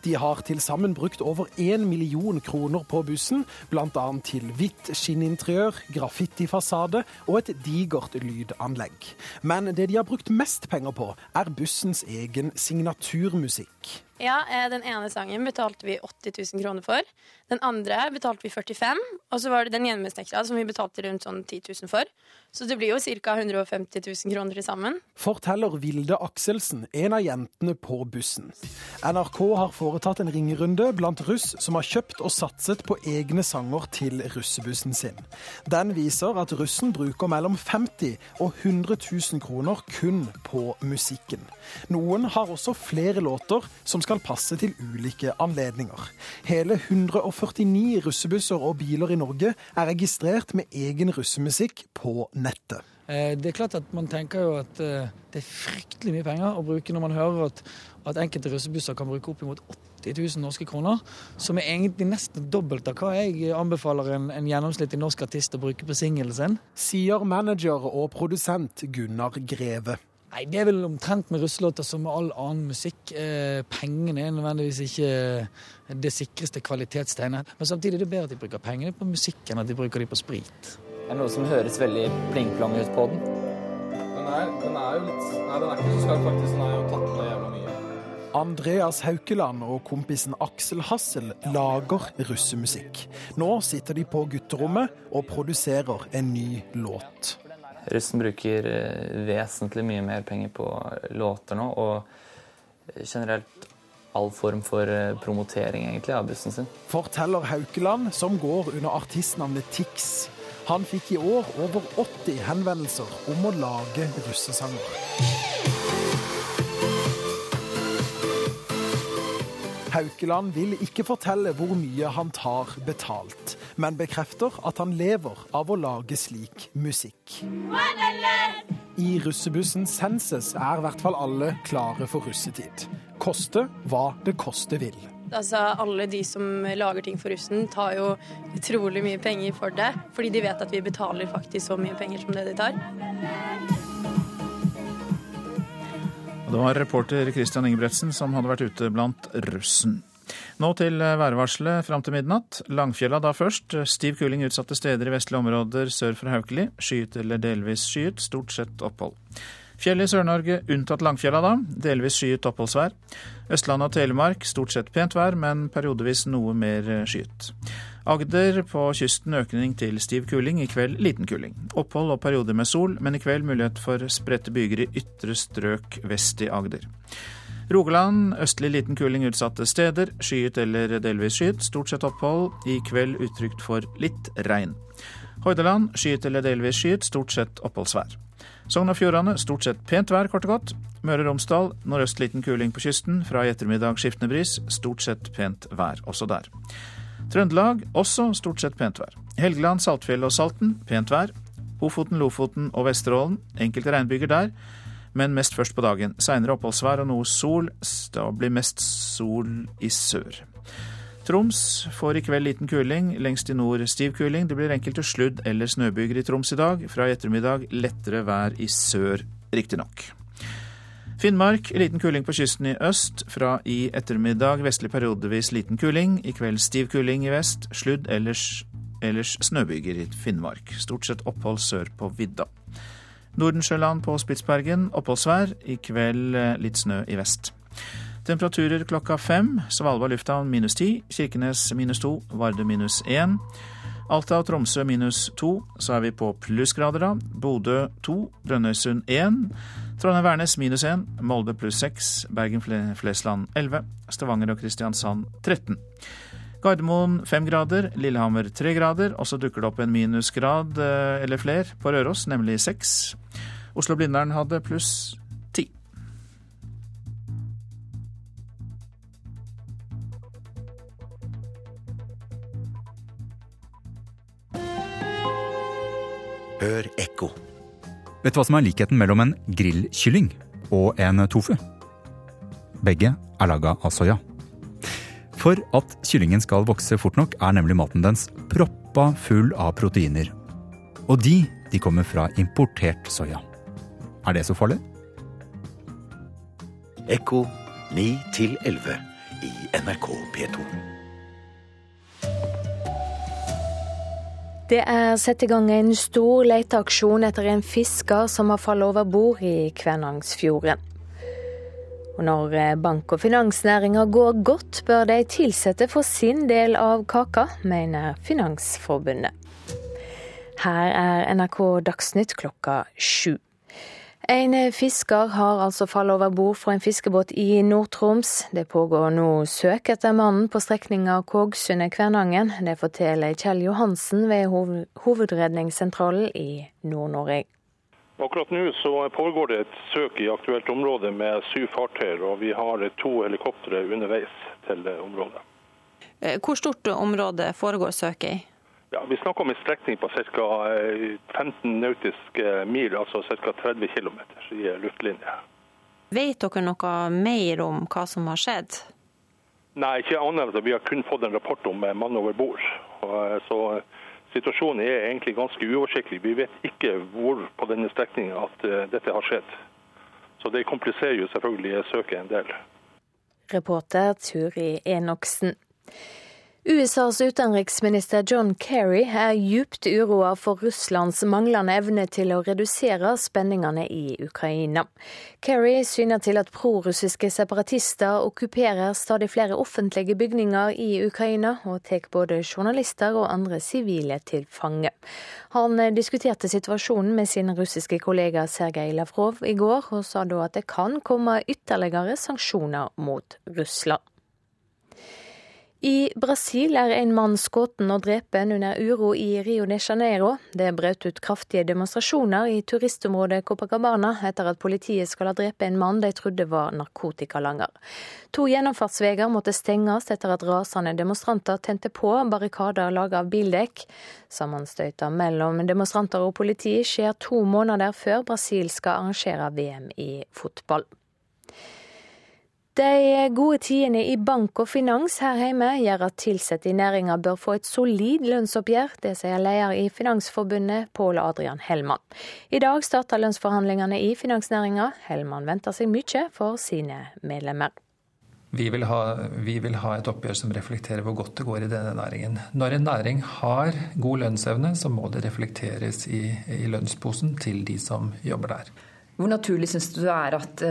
[SPEAKER 24] De har til sammen brukt over 1 million kroner på bussen, bl.a. til hvitt skinninteriør, graffitifasade og et digert lydanlegg. Men det de har brukt mest penger på, er bussens egen signaturmusikk.
[SPEAKER 25] Ja, eh, Den ene sangen betalte vi 80 000 kroner for. Den andre betalte vi 45 Og så var det den hjemmesnekra som vi betalte rundt sånn 10 000 for. Så det blir jo ca. 150 000 kroner til sammen.
[SPEAKER 24] Forteller Vilde Akselsen, en av jentene på bussen. NRK har foretatt en ringerunde blant russ som har kjøpt og satset på egne sanger til russebussen sin. Den viser at russen bruker mellom 50 og 100 000 kroner kun på musikken. Noen har også flere låter som skal passe til ulike anledninger. Hele 149 russebusser og biler i Norge er registrert med egen russemusikk på nettet.
[SPEAKER 26] Eh, det er klart at Man tenker jo at eh, det er fryktelig mye penger å bruke når man hører at, at enkelte russebusser kan bruke oppimot 80 000 norske kroner, som er egentlig nesten dobbelt av hva jeg anbefaler en, en gjennomsnittlig norsk artist å bruke på singelen sin.
[SPEAKER 24] Sier manager og produsent Gunnar Greve.
[SPEAKER 26] Nei, Det er vel omtrent med russelåter som med all annen musikk. Eh, pengene er nødvendigvis ikke det sikreste kvalitetstegnet. Men samtidig er det bedre at de bruker pengene på musikk enn at de bruker dem på sprit.
[SPEAKER 27] Det er noe som høres veldig pling-plong ut på den.
[SPEAKER 28] Den er, den er jo litt Nei, den er ikke så skarp, faktisk. Den er jo tatt med jævla mye.
[SPEAKER 24] Andreas Haukeland og kompisen Aksel Hassel lager russemusikk. Nå sitter de på gutterommet og produserer en ny låt.
[SPEAKER 27] Russen bruker eh, vesentlig mye mer penger på låter nå, og generelt all form for eh, promotering egentlig av bussen sin.
[SPEAKER 24] Forteller Haukeland, som går under artistnavnet Tix. Han fikk i år over 80 henvendelser om å lage russesanger. Haukeland vil ikke fortelle hvor mye han tar betalt, men bekrefter at han lever av å lage slik musikk. I russebussen Senses er i hvert fall alle klare for russetid. Koste hva det koste vil.
[SPEAKER 25] Altså, Alle de som lager ting for russen, tar jo utrolig mye penger for det. Fordi de vet at vi betaler faktisk så mye penger som det de tar.
[SPEAKER 1] Det var reporter Christian Ingebretsen som hadde vært ute blant russen. Nå til værvarselet fram til midnatt. Langfjella da først. Stiv kuling utsatte steder i vestlige områder sør for Haukeli. Skyet eller delvis skyet, stort sett opphold. Fjell i Sør-Norge unntatt Langfjella da. Delvis skyet oppholdsvær. Østlandet og Telemark stort sett pent vær, men periodevis noe mer skyet. Agder på kysten økning til stiv kuling, i kveld liten kuling. Opphold og perioder med sol, men i kveld mulighet for spredte byger i ytre strøk vest i Agder. Rogaland østlig liten kuling utsatte steder. Skyet eller delvis skyet. Stort sett opphold. I kveld utrygt for litt regn. Hordaland skyet eller delvis skyet. Stort sett oppholdsvær. Sogn og Fjordane stort sett pent vær, kort og godt. Møre og Romsdal nordøst liten kuling på kysten. Fra i ettermiddag skiftende bris. Stort sett pent vær også der. Trøndelag også stort sett pent vær. Helgeland, Saltfjell og Salten pent vær. Ofoten, Lofoten og Vesterålen enkelte regnbyger der, men mest først på dagen. Seinere oppholdsvær og noe sol. Da blir mest sol i sør. Troms får i kveld liten kuling, lengst i nord stiv kuling. Det blir enkelte sludd- eller snøbyger i Troms i dag. Fra i ettermiddag lettere vær i sør, riktignok. Finnmark liten kuling på kysten i øst. Fra i ettermiddag vestlig periodevis liten kuling. I kveld stiv kuling i vest. Sludd ellers, ellers snøbyger i Finnmark. Stort sett opphold sør på vidda. Nordensjøland på Spitsbergen oppholdsvær. I kveld litt snø i vest. Temperaturer klokka fem. Svalbard lufthavn minus ti. Kirkenes minus to. Vardø minus én. Alta og Tromsø minus to. Så er vi på plussgrader, da. Bodø to. Brønnøysund én. Trondheim-Værnes minus 1, Molde pluss 6, Bergen-Flesland elleve. Stavanger og Kristiansand 13. Gardermoen 5 grader, Lillehammer 3 grader, og så dukker det opp en minusgrad eller fler på Røros, nemlig 6. Oslo-Blindern hadde pluss 10.
[SPEAKER 29] Hør ekko.
[SPEAKER 30] Vet du hva som er likheten mellom en grillkylling og en tofu? Begge er laga av soya. For at kyllingen skal vokse fort nok, er nemlig maten dens proppa full av proteiner. Og de, de kommer fra importert soya. Er det så farlig? Ekko 9 til 11 i NRK P2.
[SPEAKER 31] Det er satt i gang en stor leteaksjon etter en fisker som har falt over bord i Kvænangsfjorden. Og når bank- og finansnæringa går godt, bør de ansatte få sin del av kaka, mener Finansforbundet. Her er NRK Dagsnytt klokka sju. En fisker har altså falt over bord fra en fiskebåt i Nord-Troms. Det pågår nå søk etter mannen på strekninga Kågsundet-Kvænangen. Det forteller Kjell Johansen ved Hovedredningssentralen i Nord-Norge.
[SPEAKER 32] Akkurat nå så pågår det et søk i aktuelt område med syv fartøyer, og vi har to helikoptre underveis til området.
[SPEAKER 33] Hvor stort område foregår søket i?
[SPEAKER 32] Ja, Vi snakker om en strekning på ca. 15 nautiske mil, altså ca. 30 km i luftlinje.
[SPEAKER 33] Vet dere noe mer om hva som har skjedd?
[SPEAKER 32] Nei, ikke annet enn at vi har kun fått en rapport om mann over bord. Så situasjonen er egentlig ganske uoversiktlig. Vi vet ikke hvor på denne strekninga at dette har skjedd. Så det kompliserer jo selvfølgelig søket en del.
[SPEAKER 31] Reporter Turi Enoksen. USAs utenriksminister John Kerry er djupt uroa for Russlands manglende evne til å redusere spenningene i Ukraina. Kerry syner til at prorussiske separatister okkuperer stadig flere offentlige bygninger i Ukraina, og tar både journalister og andre sivile til fange. Han diskuterte situasjonen med sin russiske kollega Sergej Lavrov i går, og sa da at det kan komme ytterligere sanksjoner mot Russland. I Brasil er en mann skutt og drept under uro i Rio de Janeiro. Det brøt ut kraftige demonstrasjoner i turistområdet Copacabana etter at politiet skal ha drept en mann de trodde var narkotikalanger. To gjennomfartsveier måtte stenges etter at rasende demonstranter tente på barrikader laget av bildekk. Sammenstøyter mellom demonstranter og politi skjer to måneder før Brasil skal arrangere VM i fotball. De gode tidene i bank og finans her hjemme gjør at ansatte i næringa bør få et solid lønnsoppgjør. Det sier leder i Finansforbundet, Pål Adrian Hellmann. I dag starter lønnsforhandlingene i finansnæringa. Hellmann venter seg mye for sine medlemmer.
[SPEAKER 34] Vi vil, ha, vi vil, ha, et oppgjør som reflekterer hvor godt det går i denne næringen. Når en næring har god lønnsevne, så må det reflekteres i, i lønnsposen til de som jobber der.
[SPEAKER 35] Hvor naturlig syns du det er at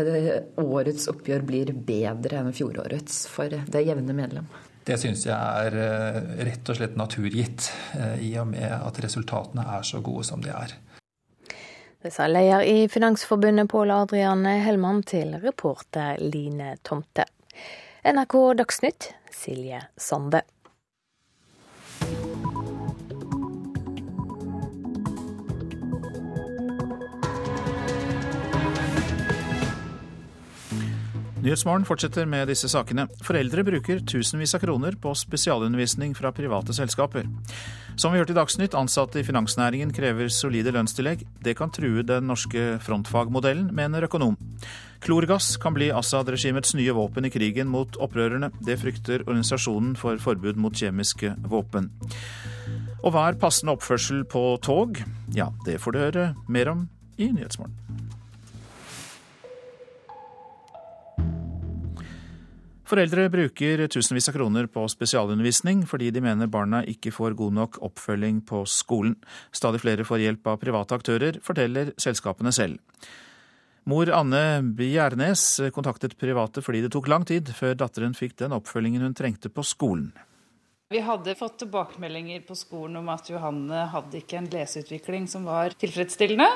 [SPEAKER 35] årets oppgjør blir bedre enn fjorårets for det jevne medlem?
[SPEAKER 34] Det syns jeg er rett og slett naturgitt, i og med at resultatene er så gode som de er.
[SPEAKER 31] Det sa leder i Finansforbundet Pål Adrian Hellmann til reporter Line Tomte. NRK Dagsnytt, Silje Sande.
[SPEAKER 1] Nyhetsmorgen fortsetter med disse sakene. Foreldre bruker tusenvis av kroner på spesialundervisning fra private selskaper. Som vi hørte i Dagsnytt, ansatte i finansnæringen krever solide lønnstillegg. Det kan true den norske frontfagmodellen, mener økonom. Klorgass kan bli Assad-regimets nye våpen i krigen mot opprørerne. Det frykter Organisasjonen for forbud mot kjemiske våpen. Og hva er passende oppførsel på tog? Ja, det får du høre mer om i Nyhetsmorgen. Foreldre bruker tusenvis av kroner på spesialundervisning fordi de mener barna ikke får god nok oppfølging på skolen. Stadig flere får hjelp av private aktører, forteller selskapene selv. Mor Anne Bjernes kontaktet private fordi det tok lang tid før datteren fikk den oppfølgingen hun trengte på skolen.
[SPEAKER 36] Vi hadde fått tilbakemeldinger på skolen om at Johanne hadde ikke en leseutvikling som var tilfredsstillende.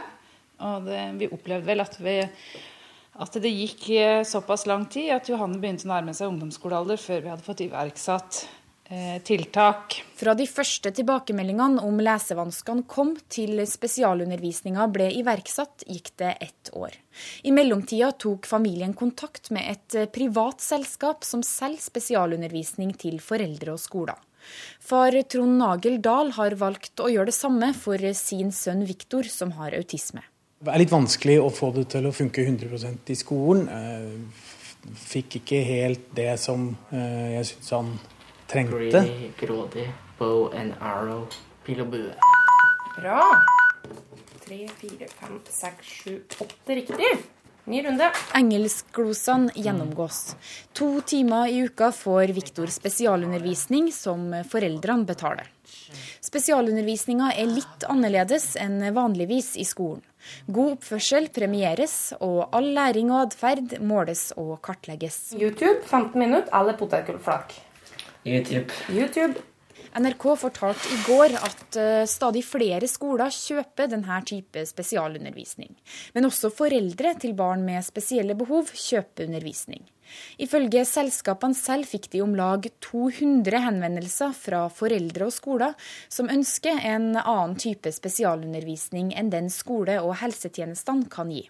[SPEAKER 36] Og det, vi opplevde vel at vi at det gikk såpass lang tid at Johanne begynte å nærme seg ungdomsskolealder før vi hadde fått iverksatt eh, tiltak.
[SPEAKER 37] Fra de første tilbakemeldingene om lesevanskene kom til spesialundervisninga ble iverksatt, gikk det ett år. I mellomtida tok familien kontakt med et privat selskap som selger spesialundervisning til foreldre og skoler. Far Trond Nagel Dahl har valgt å gjøre det samme for sin sønn Viktor, som har autisme.
[SPEAKER 38] Det er litt vanskelig å få det til å funke 100 i skolen. Fikk ikke helt det som jeg syns han trengte.
[SPEAKER 39] Greedy, grådig, bow and arrow, pil og bue.
[SPEAKER 37] Bra. Tre, fire, fem, seks, sju, åtte riktig. Ny runde. Engelskglosene gjennomgås. To timer i uka får Viktor spesialundervisning som foreldrene betaler. Spesialundervisninga er litt annerledes enn vanligvis i skolen. God oppførsel premieres, og all læring og atferd måles og kartlegges.
[SPEAKER 40] YouTube 15 minutter eller potetgullflak.
[SPEAKER 41] YouTube.
[SPEAKER 40] YouTube.
[SPEAKER 37] NRK fortalte i går at uh, stadig flere skoler kjøper denne type spesialundervisning. Men også foreldre til barn med spesielle behov kjøper undervisning. Ifølge selskapene selv fikk de om lag 200 henvendelser fra foreldre og skoler som ønsker en annen type spesialundervisning enn den skole- og helsetjenestene kan gi.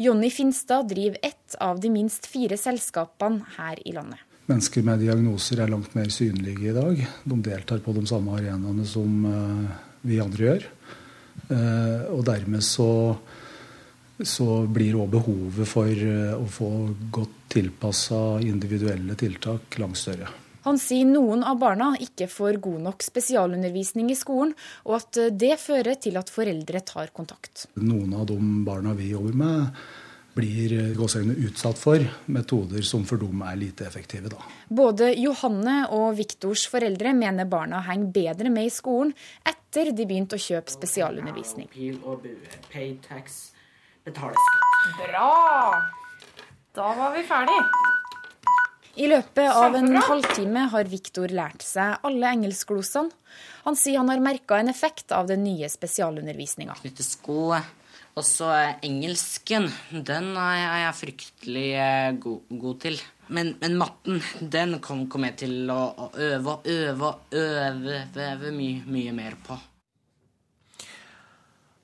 [SPEAKER 37] Jonny Finstad driver ett av de minst fire selskapene her i landet.
[SPEAKER 42] Mennesker med diagnoser er langt mer synlige i dag. De deltar på de samme arenaene som eh, vi andre gjør. Eh, og dermed så, så blir òg behovet for eh, å få godt tilpassa individuelle tiltak langt større.
[SPEAKER 37] Han sier noen av barna ikke får god nok spesialundervisning i skolen, og at det fører til at foreldre tar kontakt.
[SPEAKER 42] Noen av de barna vi jobber med, blir eh, utsatt for metoder som for dem er lite effektive. Da.
[SPEAKER 37] Både Johanne og Viktors foreldre mener barna henger bedre med i skolen etter de begynte å kjøpe spesialundervisning.
[SPEAKER 40] Bra! Da var vi ferdig.
[SPEAKER 37] I løpet av en halvtime har Viktor lært seg alle engelskglosene. Han sier han har merka en effekt av den nye spesialundervisninga.
[SPEAKER 41] Knytte sko, og så engelsken, den er jeg fryktelig eh, god, god til. Men, men, matten, den kommer kom, jeg til å, å øve og øve og øve, øve mye, mye mer på.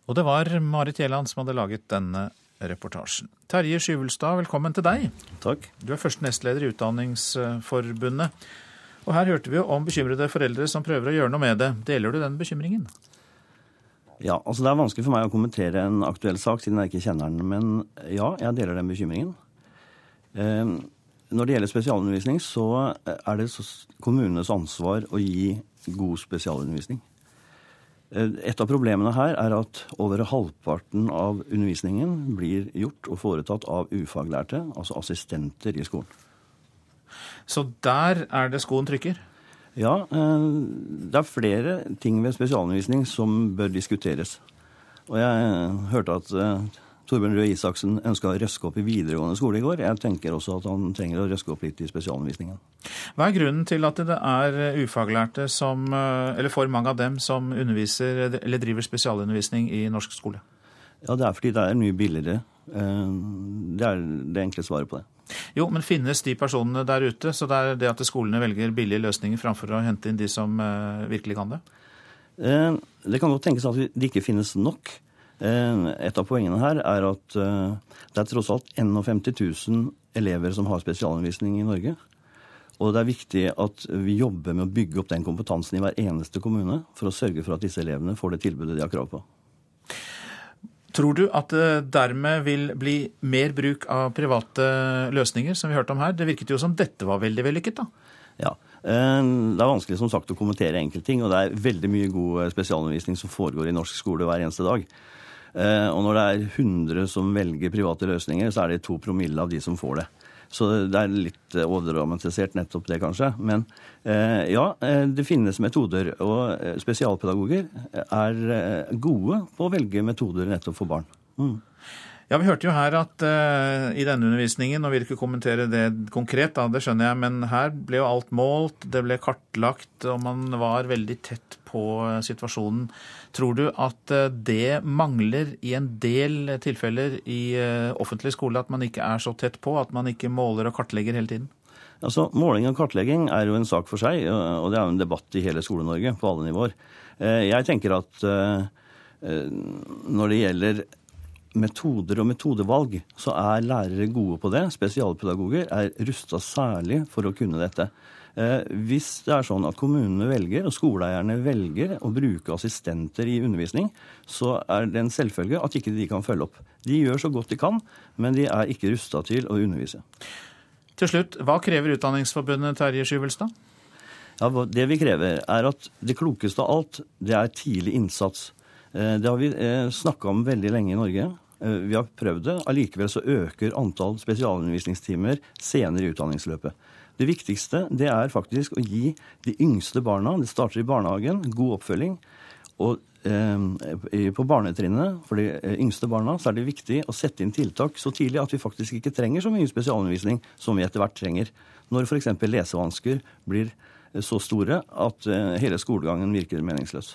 [SPEAKER 1] Og det var Marit Gjelland som hadde laget denne reportasjen. Terje Skyvelstad, velkommen til deg.
[SPEAKER 43] Takk.
[SPEAKER 1] Du er første nestleder i Utdanningsforbundet. Og her hørte vi jo om bekymrede foreldre som prøver å gjøre noe med det. Deler du den bekymringen?
[SPEAKER 43] Ja, altså Det er vanskelig for meg å kommentere en aktuell sak siden jeg ikke kjenner den. Men ja, jeg deler den bekymringen. Eh, når det gjelder spesialundervisning, så er det kommunenes ansvar å gi god spesialundervisning. Eh, et av problemene her er at over halvparten av undervisningen blir gjort og foretatt av ufaglærte, altså assistenter i skolen.
[SPEAKER 1] Så der er det skoen trykker?
[SPEAKER 43] Ja, eh, det er flere ting ved spesialundervisning som bør diskuteres. Og jeg hørte at eh, Torbjørn Røe Isaksen ønska å røske opp i videregående skole i går. Jeg tenker også at han trenger å røske opp litt i spesialundervisningen.
[SPEAKER 1] Hva er grunnen til at det er ufaglærte som, eh, eller for mange av dem, som underviser eller driver spesialundervisning i norsk skole?
[SPEAKER 43] Ja, Det er fordi det er mye billigere. Det er det enkle svaret på det.
[SPEAKER 1] Jo, men finnes de personene der ute? Så det er det at skolene velger billige løsninger framfor å hente inn de som virkelig kan det?
[SPEAKER 43] Det kan godt tenkes at det ikke finnes nok. Et av poengene her er at det er tross alt 51 000 elever som har spesialundervisning i Norge. Og det er viktig at vi jobber med å bygge opp den kompetansen i hver eneste kommune for å sørge for at disse elevene får det tilbudet de har krav på.
[SPEAKER 1] Tror du at det dermed vil bli mer bruk av private løsninger, som vi hørte om her? Det virket jo som dette var veldig vellykket, da?
[SPEAKER 43] Ja. Det er vanskelig som sagt å kommentere enkeltting, og det er veldig mye god spesialundervisning som foregår i norsk skole hver eneste dag. Og når det er 100 som velger private løsninger, så er det to promille av de som får det. Så det er litt overdramatisert nettopp det, kanskje. Men ja, det finnes metoder. Og spesialpedagoger er gode på å velge metoder nettopp for barn. Mm.
[SPEAKER 1] Ja, Vi hørte jo her at uh, i denne undervisningen, og vil ikke kommentere det konkret, da, det skjønner jeg, men her ble jo alt målt, det ble kartlagt, og man var veldig tett på situasjonen. Tror du at uh, det mangler i en del tilfeller i uh, offentlig skole, at man ikke er så tett på, at man ikke måler og kartlegger hele tiden?
[SPEAKER 43] Altså, Måling og kartlegging er jo en sak for seg, og det er jo en debatt i hele Skole-Norge på alle nivåer. Jeg tenker at når det gjelder metoder og metodevalg, så er lærere gode på det. Spesialpedagoger er rusta særlig for å kunne dette. Hvis det er sånn at kommunene velger, og skoleeierne velger, å bruke assistenter i undervisning, så er det en selvfølge at ikke de kan følge opp. De gjør så godt de kan, men de er ikke rusta til å undervise.
[SPEAKER 1] Til slutt, hva krever Utdanningsforbundet, Terje Skyvelstad?
[SPEAKER 43] Ja, det vi krever, er at det klokeste av alt, det er tidlig innsats. Det har vi snakka om veldig lenge i Norge. Vi har prøvd det. Allikevel så øker antall spesialundervisningstimer senere i utdanningsløpet. Det viktigste det er faktisk å gi de yngste barna, det starter i barnehagen, god oppfølging. Og eh, på barnetrinnet for de eh, yngste barna så er det viktig å sette inn tiltak så tidlig at vi faktisk ikke trenger så mye spesialundervisning som vi etter hvert trenger. Når f.eks. lesevansker blir eh, så store at eh, hele skolegangen virker meningsløs.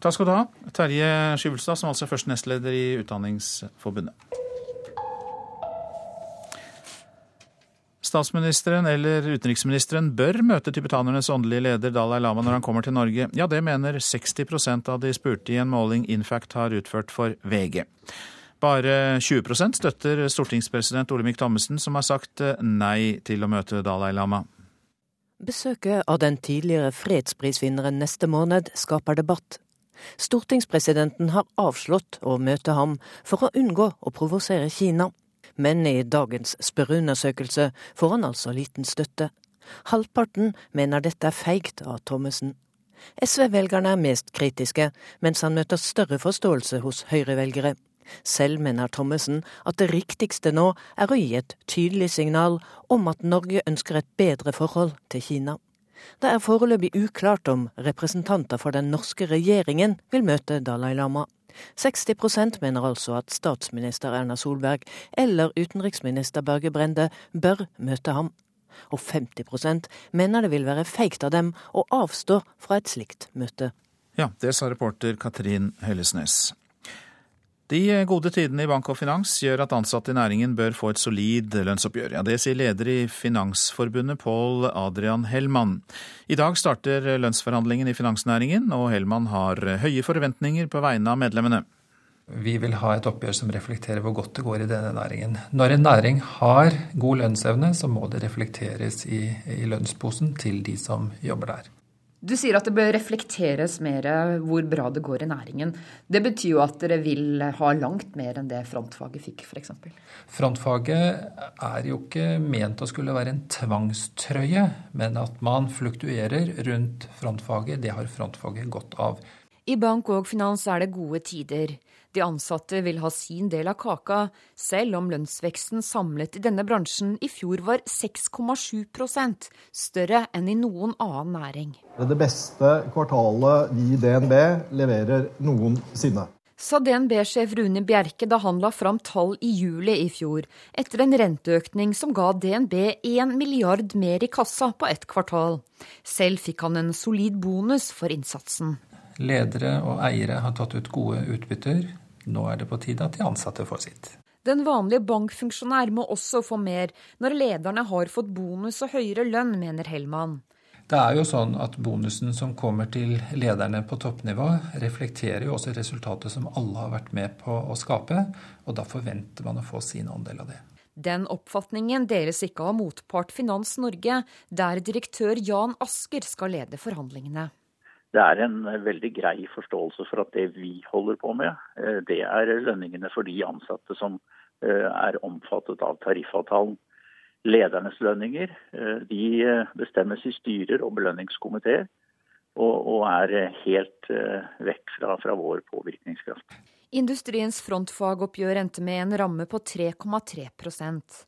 [SPEAKER 1] Takk skal du ha, Terje Skyvelstad, som altså er første nestleder i Utdanningsforbundet. Statsministeren eller utenriksministeren bør møte tibetanernes åndelige leder Dalai Lama når han kommer til Norge. Ja, det mener 60% av de spurte i en måling Infact har utført for VG. Bare 20% støtter stortingspresident Olemic Thommessen, som har sagt eh, nei til å møte Dalai Lama.
[SPEAKER 26] Besøket av den tidligere fredsprisvinneren neste måned skaper debatt. Stortingspresidenten har avslått å møte ham for å unngå å provosere Kina men i dagens spørreundersøkelse får han altså liten støtte. Halvparten mener dette er feigt av Thommessen. SV-velgerne er mest kritiske, mens han møter større forståelse hos Høyre-velgere. Selv mener Thommessen at det riktigste nå er å gi et tydelig signal om at Norge ønsker et bedre forhold til Kina. Det er foreløpig uklart om representanter for den norske regjeringen vil møte Dalai Lama. 60% mener altså at statsminister Erna Solberg eller utenriksminister Børge Brende bør møte ham. Og 50% mener det vil være feigt av dem å avstå fra et slikt møte.
[SPEAKER 1] Ja, det sa reporter Katrin Hellesnes. De gode tidene i bank og finans gjør at ansatte i næringen bør få et solid lønnsoppgjør. Ja, det sier leder i Finansforbundet, Pål Adrian Hellmann. I dag starter lønnsforhandlingen i finansnæringen, og Hellmann har høye forventninger på vegne av medlemmene.
[SPEAKER 34] Vi vil ha et oppgjør som reflekterer hvor godt det går i denne næringen. Når en næring har god lønnsevne, så må det reflekteres i, i lønnsposen til de som jobber der.
[SPEAKER 35] Du sier at det bør reflekteres mer hvor bra det går i næringen. Det betyr jo at dere vil ha langt mer enn det frontfaget fikk, f.eks.
[SPEAKER 34] Frontfaget er jo ikke ment å skulle være en tvangstrøye, men at man fluktuerer rundt frontfaget, det har frontfaget godt av.
[SPEAKER 35] I bank og finans er det gode tider. De ansatte vil ha sin del av kaka, selv om lønnsveksten samlet i denne bransjen i fjor var 6,7% større enn i noen annen næring.
[SPEAKER 44] Det er det beste kvartalet vi i DNB leverer noensinne.
[SPEAKER 35] Sa DNB-sjef Rune Bjerke da han la fram tall i juli i fjor, etter en renteøkning som ga DNB 1 milliard mer i kassa på ett kvartal. Selv fikk han en solid bonus for innsatsen.
[SPEAKER 34] Ledere og eiere har tatt ut gode utbytter. Nå er det på tide at de ansatte får sitt.
[SPEAKER 35] Den vanlige bankfunksjonær må også få mer når lederne har fått bonus og høyere lønn, mener Hellmann.
[SPEAKER 34] Det er jo sånn at Bonusen som kommer til lederne på toppnivå, reflekterer jo også resultatet som alle har vært med på å skape, og da forventer man å få sin andel av det.
[SPEAKER 35] Den oppfatningen deles ikke av motpart Finans Norge, der direktør Jan Asker skal lede forhandlingene
[SPEAKER 45] det er en veldig grei forståelse for at det vi holder på med, eh, det er lønningene for de ansatte som eh, er omfattet av tariffavtalen. Ledernes lønninger eh, de bestemmes i styrer og belønningskomiteer, og, er helt vekk fra, fra vår påvirkningskraft.
[SPEAKER 35] Industriens frontfagoppgjør endte med en ramme på 3,3%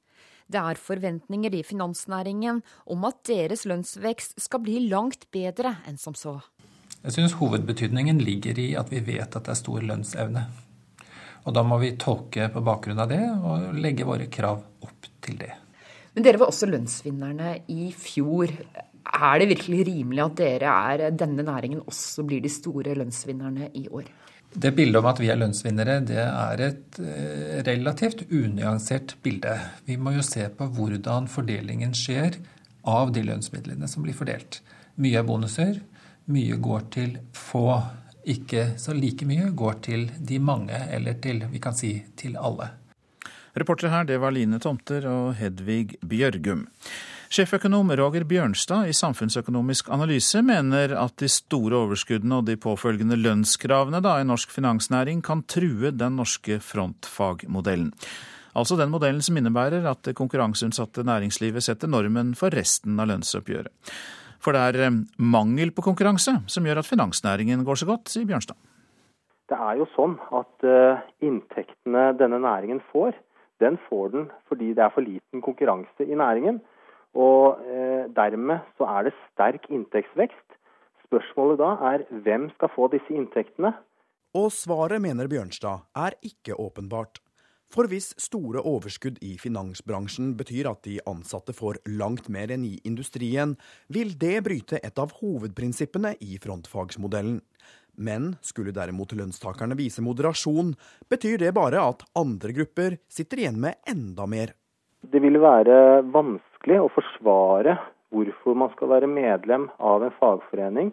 [SPEAKER 35] det er forventninger i finansnæringen om at deres lønnsvekst skal bli langt bedre enn som så.
[SPEAKER 34] Jeg syns hovedbetydningen ligger i at vi vet at det er stor lønnsevne. Og da må vi tolke på bakgrunn av det og legge våre krav opp til det.
[SPEAKER 35] Men dere var også lønnsvinnerne i fjor. Er det virkelig rimelig at dere er denne næringen også blir de store lønnsvinnerne i år?
[SPEAKER 34] Det bildet om at vi er lønnsvinnere, det er et eh, relativt unyansert bilde. Vi må jo se på hvordan fordelingen skjer av de lønnsmidlene som blir fordelt. Mye er bonuser, mye går til få. Ikke så like mye går til de mange, eller til, vi kan si, til alle.
[SPEAKER 1] Reportere her, det var Line Tomter og Hedvig Bjørgum. Sjeføkonom Roger Bjørnstad i Samfunnsøkonomisk analyse mener at de store overskuddene og de påfølgende lønnskravene da, i norsk finansnæring kan true den norske frontfagmodellen. Altså den modellen som innebærer at det konkurranseutsatte næringslivet setter normen for resten av lønnsoppgjøret. For det er eh, mangel på konkurranse som gjør at finansnæringen går så godt, sier Bjørnstad.
[SPEAKER 46] Det er jo sånn at uh, inntektene denne næringen får, den får den fordi det er for liten konkurranse i næringen. Og uh, dermed så er det sterk inntektsvekst. Spørsmålet da er hvem skal få disse inntektene?
[SPEAKER 30] Og svaret, mener Bjørnstad, er ikke åpenbart. For hvis store overskudd i finansbransjen betyr at de ansatte får langt mer enn i industrien, vil det bryte et av hovedprinsippene i frontfagsmodellen. Men skulle derimot lønnstakerne vise moderasjon, betyr det bare at andre grupper sitter igjen med enda mer.
[SPEAKER 46] Det vil være vanskelig å forsvare hvorfor man skal være medlem av en fagforening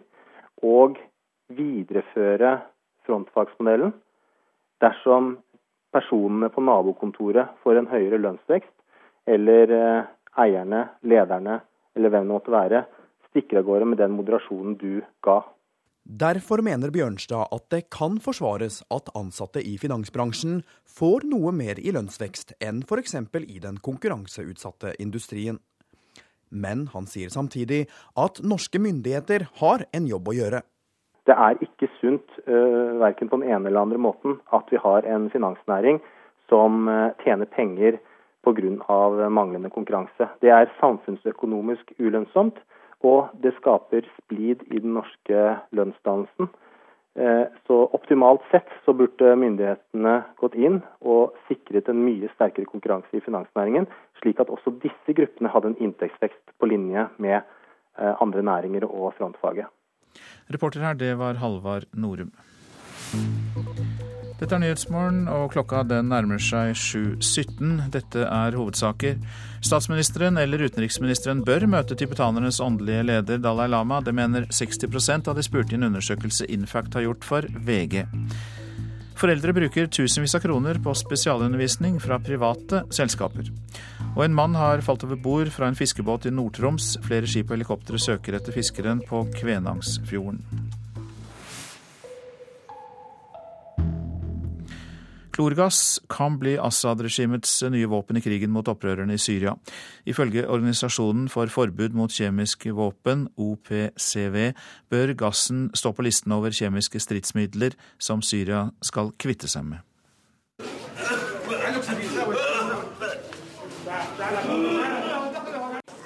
[SPEAKER 46] og videreføre frontfagsmodellen dersom personene på nabokontoret får en høyere lønnsvekst, eller eh, eierne, lederne eller hvem det måtte være, stikker av gårde med den moderasjonen du ga.
[SPEAKER 30] Derfor mener Bjørnstad at det kan forsvares at ansatte i finansbransjen får noe mer i lønnsvekst enn f.eks. i den konkurranseutsatte industrien. Men han sier samtidig at norske myndigheter har en jobb å gjøre.
[SPEAKER 46] Det er ikke sunt, verken på den ene eller andre måten, at vi har en finansnæring som uh, tjener penger pga. manglende konkurranse. Det er samfunnsøkonomisk ulønnsomt, og det skaper splid i den norske lønnsdannelsen. Uh, så optimalt sett så burde myndighetene gått inn og sikret en mye sterkere konkurranse i finansnæringen, slik at også disse gruppene hadde en inntektsvekst på linje med andre næringer og frontfaget.
[SPEAKER 1] Reporter her, det var Halvard Norum. Dette er Nyhetsmorgen, og klokka den nærmer seg 7.17. Dette er hovedsaker. Statsministeren eller utenriksministeren bør møte tibetanernes åndelige leder Dalai Lama. Det mener 60% av de spurte i en undersøkelse Infact har gjort for VG. Foreldre bruker tusenvis av kroner på spesialundervisning fra private selskaper. Og en mann har falt over bord fra en fiskebåt i Nord-Troms. Flere skip og helikoptre søker etter fiskeren på Kvænangsfjorden. Klorgass kan bli Assad-regimets nye våpen i krigen mot opprørerne i Syria. Ifølge Organisasjonen for forbud mot kjemiske våpen, OPCV, bør gassen stå på listen over kjemiske stridsmidler som Syria skal kvitte seg med.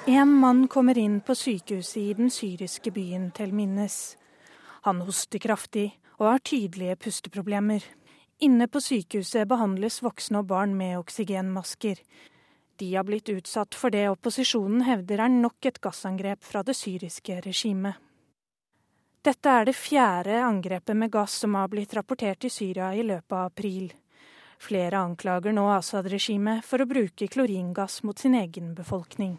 [SPEAKER 47] En mann kommer inn på sykehuset i den syriske byen Tel Minnes. Han hoster kraftig og har tydelige pusteproblemer. Inne på sykehuset behandles voksne og barn med oksygenmasker. De har blitt utsatt for det opposisjonen hevder er nok et gassangrep fra det syriske regimet. Dette er det fjerde angrepet med gass som har blitt rapportert i Syria i løpet av april. Flere anklager nå Assad-regimet for å bruke kloringass mot sin egen befolkning.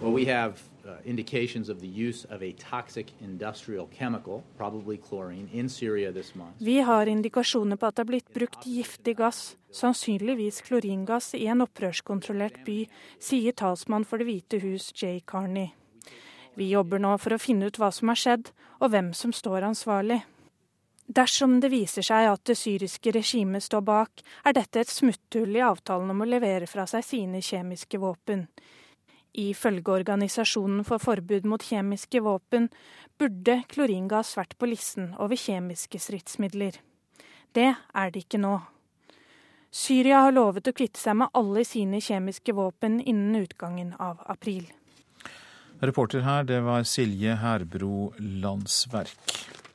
[SPEAKER 47] Well, we have uh, indications of the use of a toxic industrial chemical, probably chlorine, in Syria this month. Vi har indikasjoner på at det er blitt brukt giftig gass, sannsynligvis kloringass, i en opprørskontrollert by, sier talsmann for Det hvite hus Jay Carney. Vi jobber nå for å finne ut hva som har skjedd, og hvem som står ansvarlig. Dersom det viser seg at det syriske regimet står bak, er dette et smutthull i avtalen om å levere fra seg sine kjemiske våpen. Ifølge Organisasjonen for forbud mot kjemiske våpen burde kloringass vært på listen over kjemiske stridsmidler. Det er det ikke nå. Syria har lovet å kvitte seg med alle sine kjemiske våpen innen utgangen av april.
[SPEAKER 1] Reporter her, det var Silje Herbro Landsverk.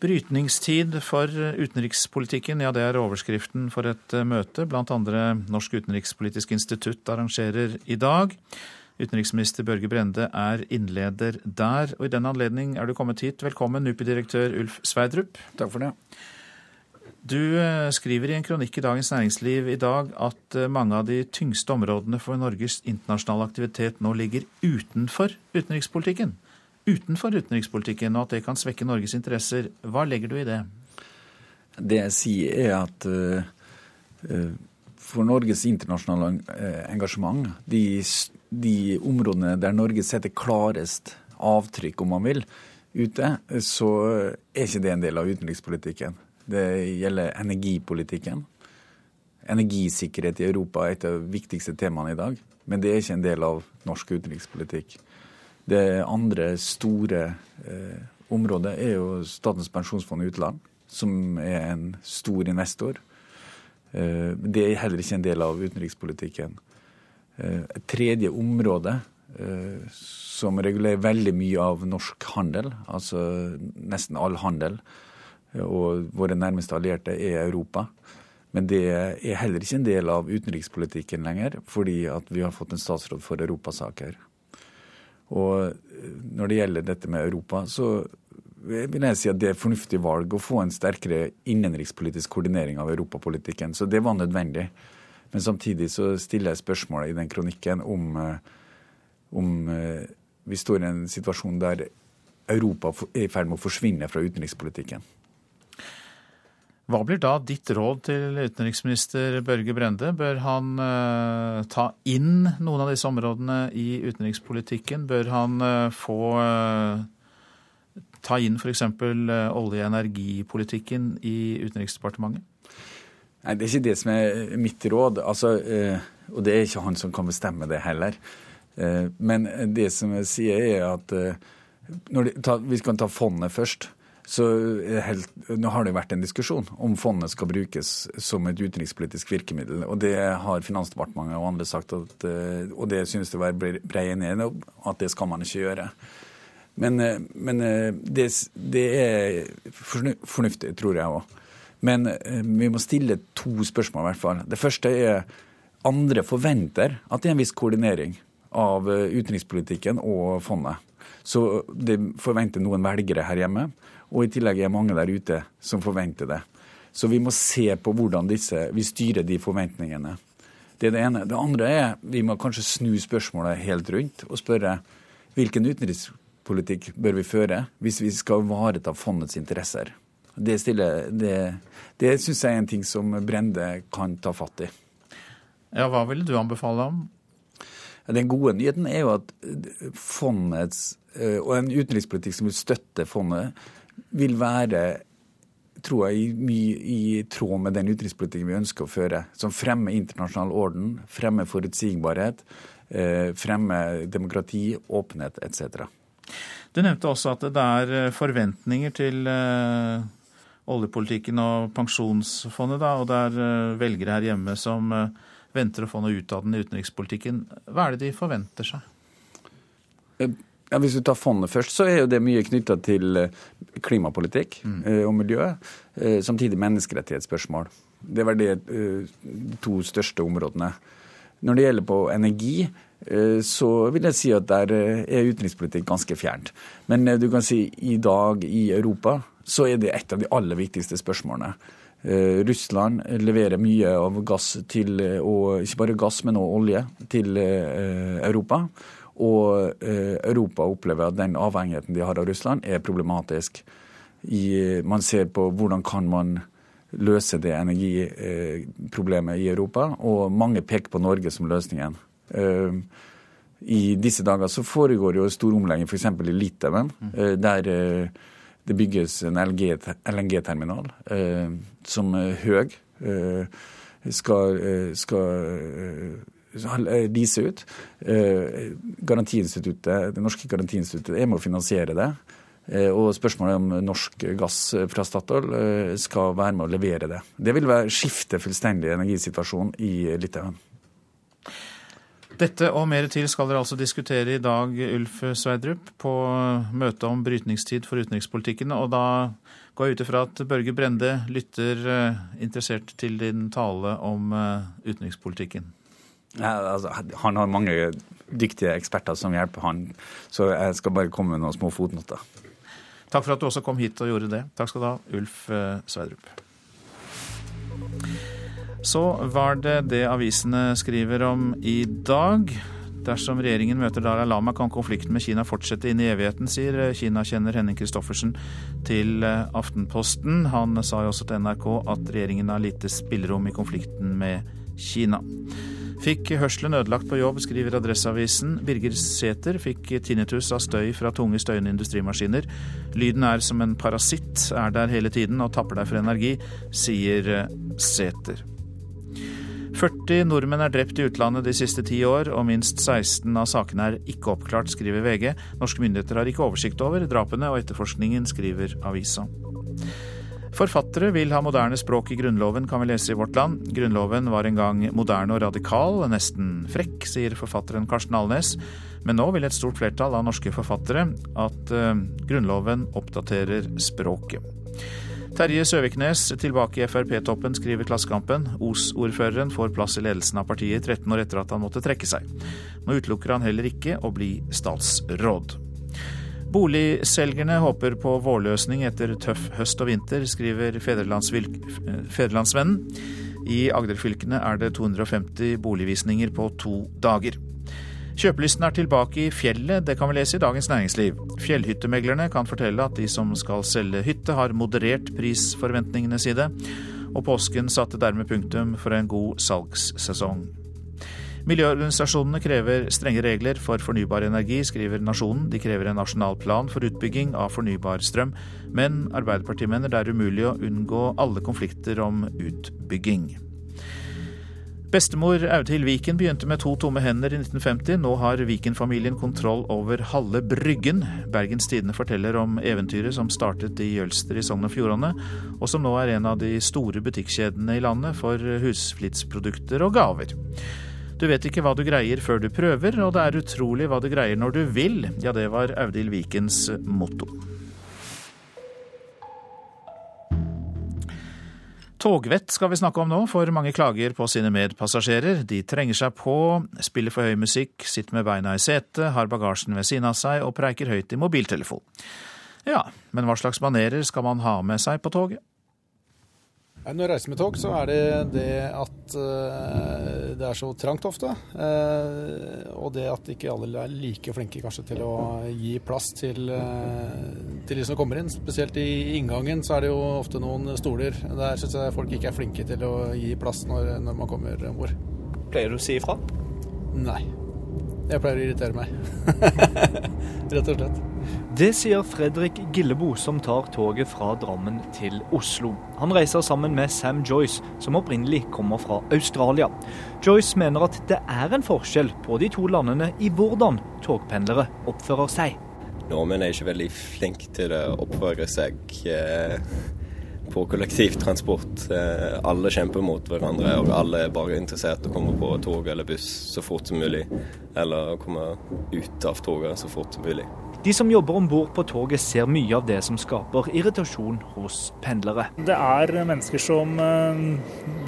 [SPEAKER 1] Brytningstid for utenrikspolitikken, ja det er overskriften for et eh, møte blant andre Norsk utenrikspolitisk institutt arrangerer i dag. Utenriksminister Børge Brende er innleder der, og i den anledning er du kommet hit. Velkommen, NUPI-direktør Ulf Sverdrup.
[SPEAKER 48] Takk for det.
[SPEAKER 1] Du eh, skriver i en kronikk i Dagens Næringsliv i dag at eh, mange av de tyngste områdene for Norges internasjonale aktivitet nå ligger utenfor utenrikspolitikken utenfor utenrikspolitikken, og at det kan svekke Norges interesser. Hva legger du i det?
[SPEAKER 48] Det jeg sier, er at uh, for Norges internasjonale uh, engasjement, de, de, områdene der Norge setter klarest avtrykk, om man vil, ute, så er ikke det en del av utenrikspolitikken. Det gjelder energipolitikken. Energisikkerhet i Europa er et av de viktigste temaene i dag. Men det er ikke en del av norsk utenrikspolitikk. Det andre store eh, området er jo Statens pensjonsfond utland, som er en stor investor. Eh, det er heller ikke en del av utenrikspolitikken. Eh, et tredje område som regulerer veldig mye av norsk handel, altså nesten all handel, og våre nærmeste allierte er Europa. Men det er heller ikke en del av utenrikspolitikken lenger, fordi at vi har fått en statsråd for europasaker. Og når det gjelder dette med Europa, så vil jeg si at det er fornuftig valg å få en sterkere innenrikspolitisk koordinering av europapolitikken. Så det var nødvendig. Men samtidig så stiller jeg spørsmålet i den kronikken om, om vi står i en situasjon der Europa er i ferd med å forsvinne fra utenrikspolitikken.
[SPEAKER 1] Hva blir da ditt råd til utenriksminister Børge Brende? Bør han uh, ta inn noen av disse områdene i utenrikspolitikken? Bør han uh, få uh, ta inn f.eks. olje- og energipolitikken i Utenriksdepartementet?
[SPEAKER 48] Nei, Det er ikke det som er mitt råd. Altså, og det er ikke han som kan bestemme det heller. Men det som jeg sier, er at det, ta, vi kan ta fondet først så helt, nå har det jo vært en diskusjon om fondet skal brukes som et utenrikspolitisk virkemiddel. og Det har Finansdepartementet og andre sagt, at, eh, og det synes det var bred enighet om, at det skal man ikke gjøre. Men, eh, men eh, det, det, er fornuftig, tror jeg òg. Men vi må stille to spørsmål, i hvert fall. Det første er andre forventer at det er en viss koordinering av utenrikspolitikken og fondet. Så det forventer noen velgere her hjemme. Og i tillegg er mange der ute som forventer det. Så vi må se på hvordan disse, vi styrer de forventningene. Det er det ene. Det andre er vi må kanskje snu spørsmålet helt rundt og spørre hvilken utenrikspolitikk bør vi føre hvis vi skal ivareta fondets interesser. Det, stiller, det, det syns jeg er en ting som Brende kan ta fatt i.
[SPEAKER 1] Ja, Hva ville du anbefale om?
[SPEAKER 48] Den gode nyheten er jo at fondets, eh, og en utenrikspolitikk som vil støtte fondet, vil være tror jeg, mye i tråd med den utenrikspolitikken vi ønsker å føre. Som fremmer internasjonal orden, fremmer forutsigbarhet, eh, fremmer demokrati, åpenhet etc.
[SPEAKER 1] Du nevnte også at det er eh, forventninger til eh, oljepolitikken og pensjonsfondet, da, og det er velgere her hjemme som venter å få noe ut av den utenrikspolitikken. Hva er det de forventer seg?
[SPEAKER 48] Ja, Hvis du tar fondet først, så er jo det mye knytta til eh, klimapolitikk mm. Eh, og miljø. Eh, samtidig menneskerettighetsspørsmål. Det var de to største områdene. Når det gjelder på energi, så vil jeg si at der er utenrikspolitikk ganske fjernt. Men du kan si i dag i Europa så er det et av de aller viktigste spørsmålene. Russland leverer mye av gass til, og ikke bare gass, men også olje til Europa. Og eh, Europa opplever at den avhengigheten de har av Russland, er problematisk. I, man ser på hvordan kan man løse det energiproblemet i Europa, og mange peker på Norge som løsningen. Eh, I disse dager så foregår jo stor omlegging f.eks. i Litauen, eh, der det bygges en LNG-terminal som er høy skal, skal lease ut. Eh, garantiinstituttet, Det norske garantiinstituttet er med å finansiere det. Eh, og spørsmålet om norsk gass fra Statoil eh, skal være med å levere det. Det vil være skifte fullstendig energisituasjon i Litauen.
[SPEAKER 1] Dette og mer til skal dere altså diskutere i dag, Ulf Sverdrup, på møtet om brytningstid for utenrikspolitikken. Og da går jeg ut ifra at Børge Brende lytter interessert til din tale om utenrikspolitikken.
[SPEAKER 48] Altså, han har mange dyktige eksperter som hjelper han, så jeg skal bare komme med noen små fotnoter.
[SPEAKER 1] Takk for at du også kom hit og gjorde det. Takk skal du ha, Ulf eh, Sverdrup. Så var det det avisene skriver om i dag. Dersom regjeringen møter Dalai Lama, kan konflikten med Kina fortsette inn i evigheten, sier eh, Kina-kjenner Henning Christoffersen til eh, Aftenposten. Han sa jo også til NRK at regjeringen har lite spillerom i konflikten med Kina. Fikk hørselen ødelagt på jobb, skriver Adresseavisen. Birger Sæther fikk tinnitus av støy fra tunge støyende industrimaskiner. Lyden er som en parasitt, er der hele tiden og tapper deg for energi, sier eh, Sæther. 40 nordmenn er drept i utlandet de siste ti år, og minst 16 av sakene er ikke oppklart, skriver VG. Norske myndigheter har ikke oversikt over drapene, og etterforskningen skriver avisa. Forfattere vil ha moderne språk i Grunnloven, kan vi lese i Vårt Land. Grunnloven var en gang moderne og radikal, nesten frekk, sier forfatteren Karsten Alnes. Men nå vil et stort flertall av norske forfattere at uh, Grunnloven oppdaterer språket. Terje Søviknes tilbake i Frp-toppen, skriver Klassekampen. Os-ordføreren får plass i ledelsen av partiet 13 år etter at han måtte trekke seg. Nå utelukker han heller ikke å bli statsråd. Boligselgerne håper på vårløsning etter tøff høst og vinter, skriver Federlandsvennen. I Agder-fylkene er det 250 boligvisninger på to dager. Kjøpelysten er tilbake i fjellet, det kan vi lese i Dagens Næringsliv. Fjellhyttemeglerne kan fortelle at de som skal selge hytte, har moderert prisforventningene sine, og påsken satte dermed punktum for en god salgssesong. Miljøorganisasjonene krever strenge regler for fornybar energi, skriver Nasjonen. De krever en nasjonal plan for utbygging av fornybar strøm, men Arbeiderpartiet mener det er umulig å unngå alle konflikter om utbygging. Bestemor Audhild Viken begynte med to tomme hender i 1950. Nå har Viken-familien kontroll over halve Bryggen. Bergens Tidende forteller om eventyret som startet i Jølster i Sogn og Fjordane, og som nå er en av de store butikkjedene i landet for husflidsprodukter og gaver. Du vet ikke hva du greier før du prøver, og det er utrolig hva du greier når du vil. Ja, det var Audhild Vikens motto. Togvett skal vi snakke om nå, for mange klager på sine medpassasjerer. De trenger seg på, spiller for høy musikk, sitter med beina i setet, har bagasjen ved siden av seg og preiker høyt i mobiltelefon. Ja, men hva slags manerer skal man ha med seg på toget?
[SPEAKER 7] Når jeg reiser med tog, så er det det at uh, det er så trangt ofte. Uh, og det at ikke alle er like flinke kanskje til å gi plass til, uh, til de som kommer inn. Spesielt i inngangen så er det jo ofte noen stoler. Der syns jeg folk ikke er flinke til å gi plass når, når man kommer om bord.
[SPEAKER 49] Pleier du å si ifra?
[SPEAKER 7] Nei. Jeg pleier å irritere meg. Rett og slett.
[SPEAKER 49] Det sier Fredrik Gillebo, som tar toget fra Drammen til Oslo. Han reiser sammen med Sam Joyce, som opprinnelig kommer fra Australia. Joyce mener at det er en forskjell på de to landene i hvordan togpendlere oppfører seg.
[SPEAKER 50] Nordmenn er ikke veldig flinke til å oppføre seg eh, på kollektivtransport. Eh, alle kjemper mot hverandre, og alle er bare interessert i å komme på tog eller buss så fort som mulig. Eller komme ut av toget så fort som mulig.
[SPEAKER 49] De som jobber om bord på toget ser mye av det som skaper irritasjon hos pendlere.
[SPEAKER 51] Det er mennesker som uh,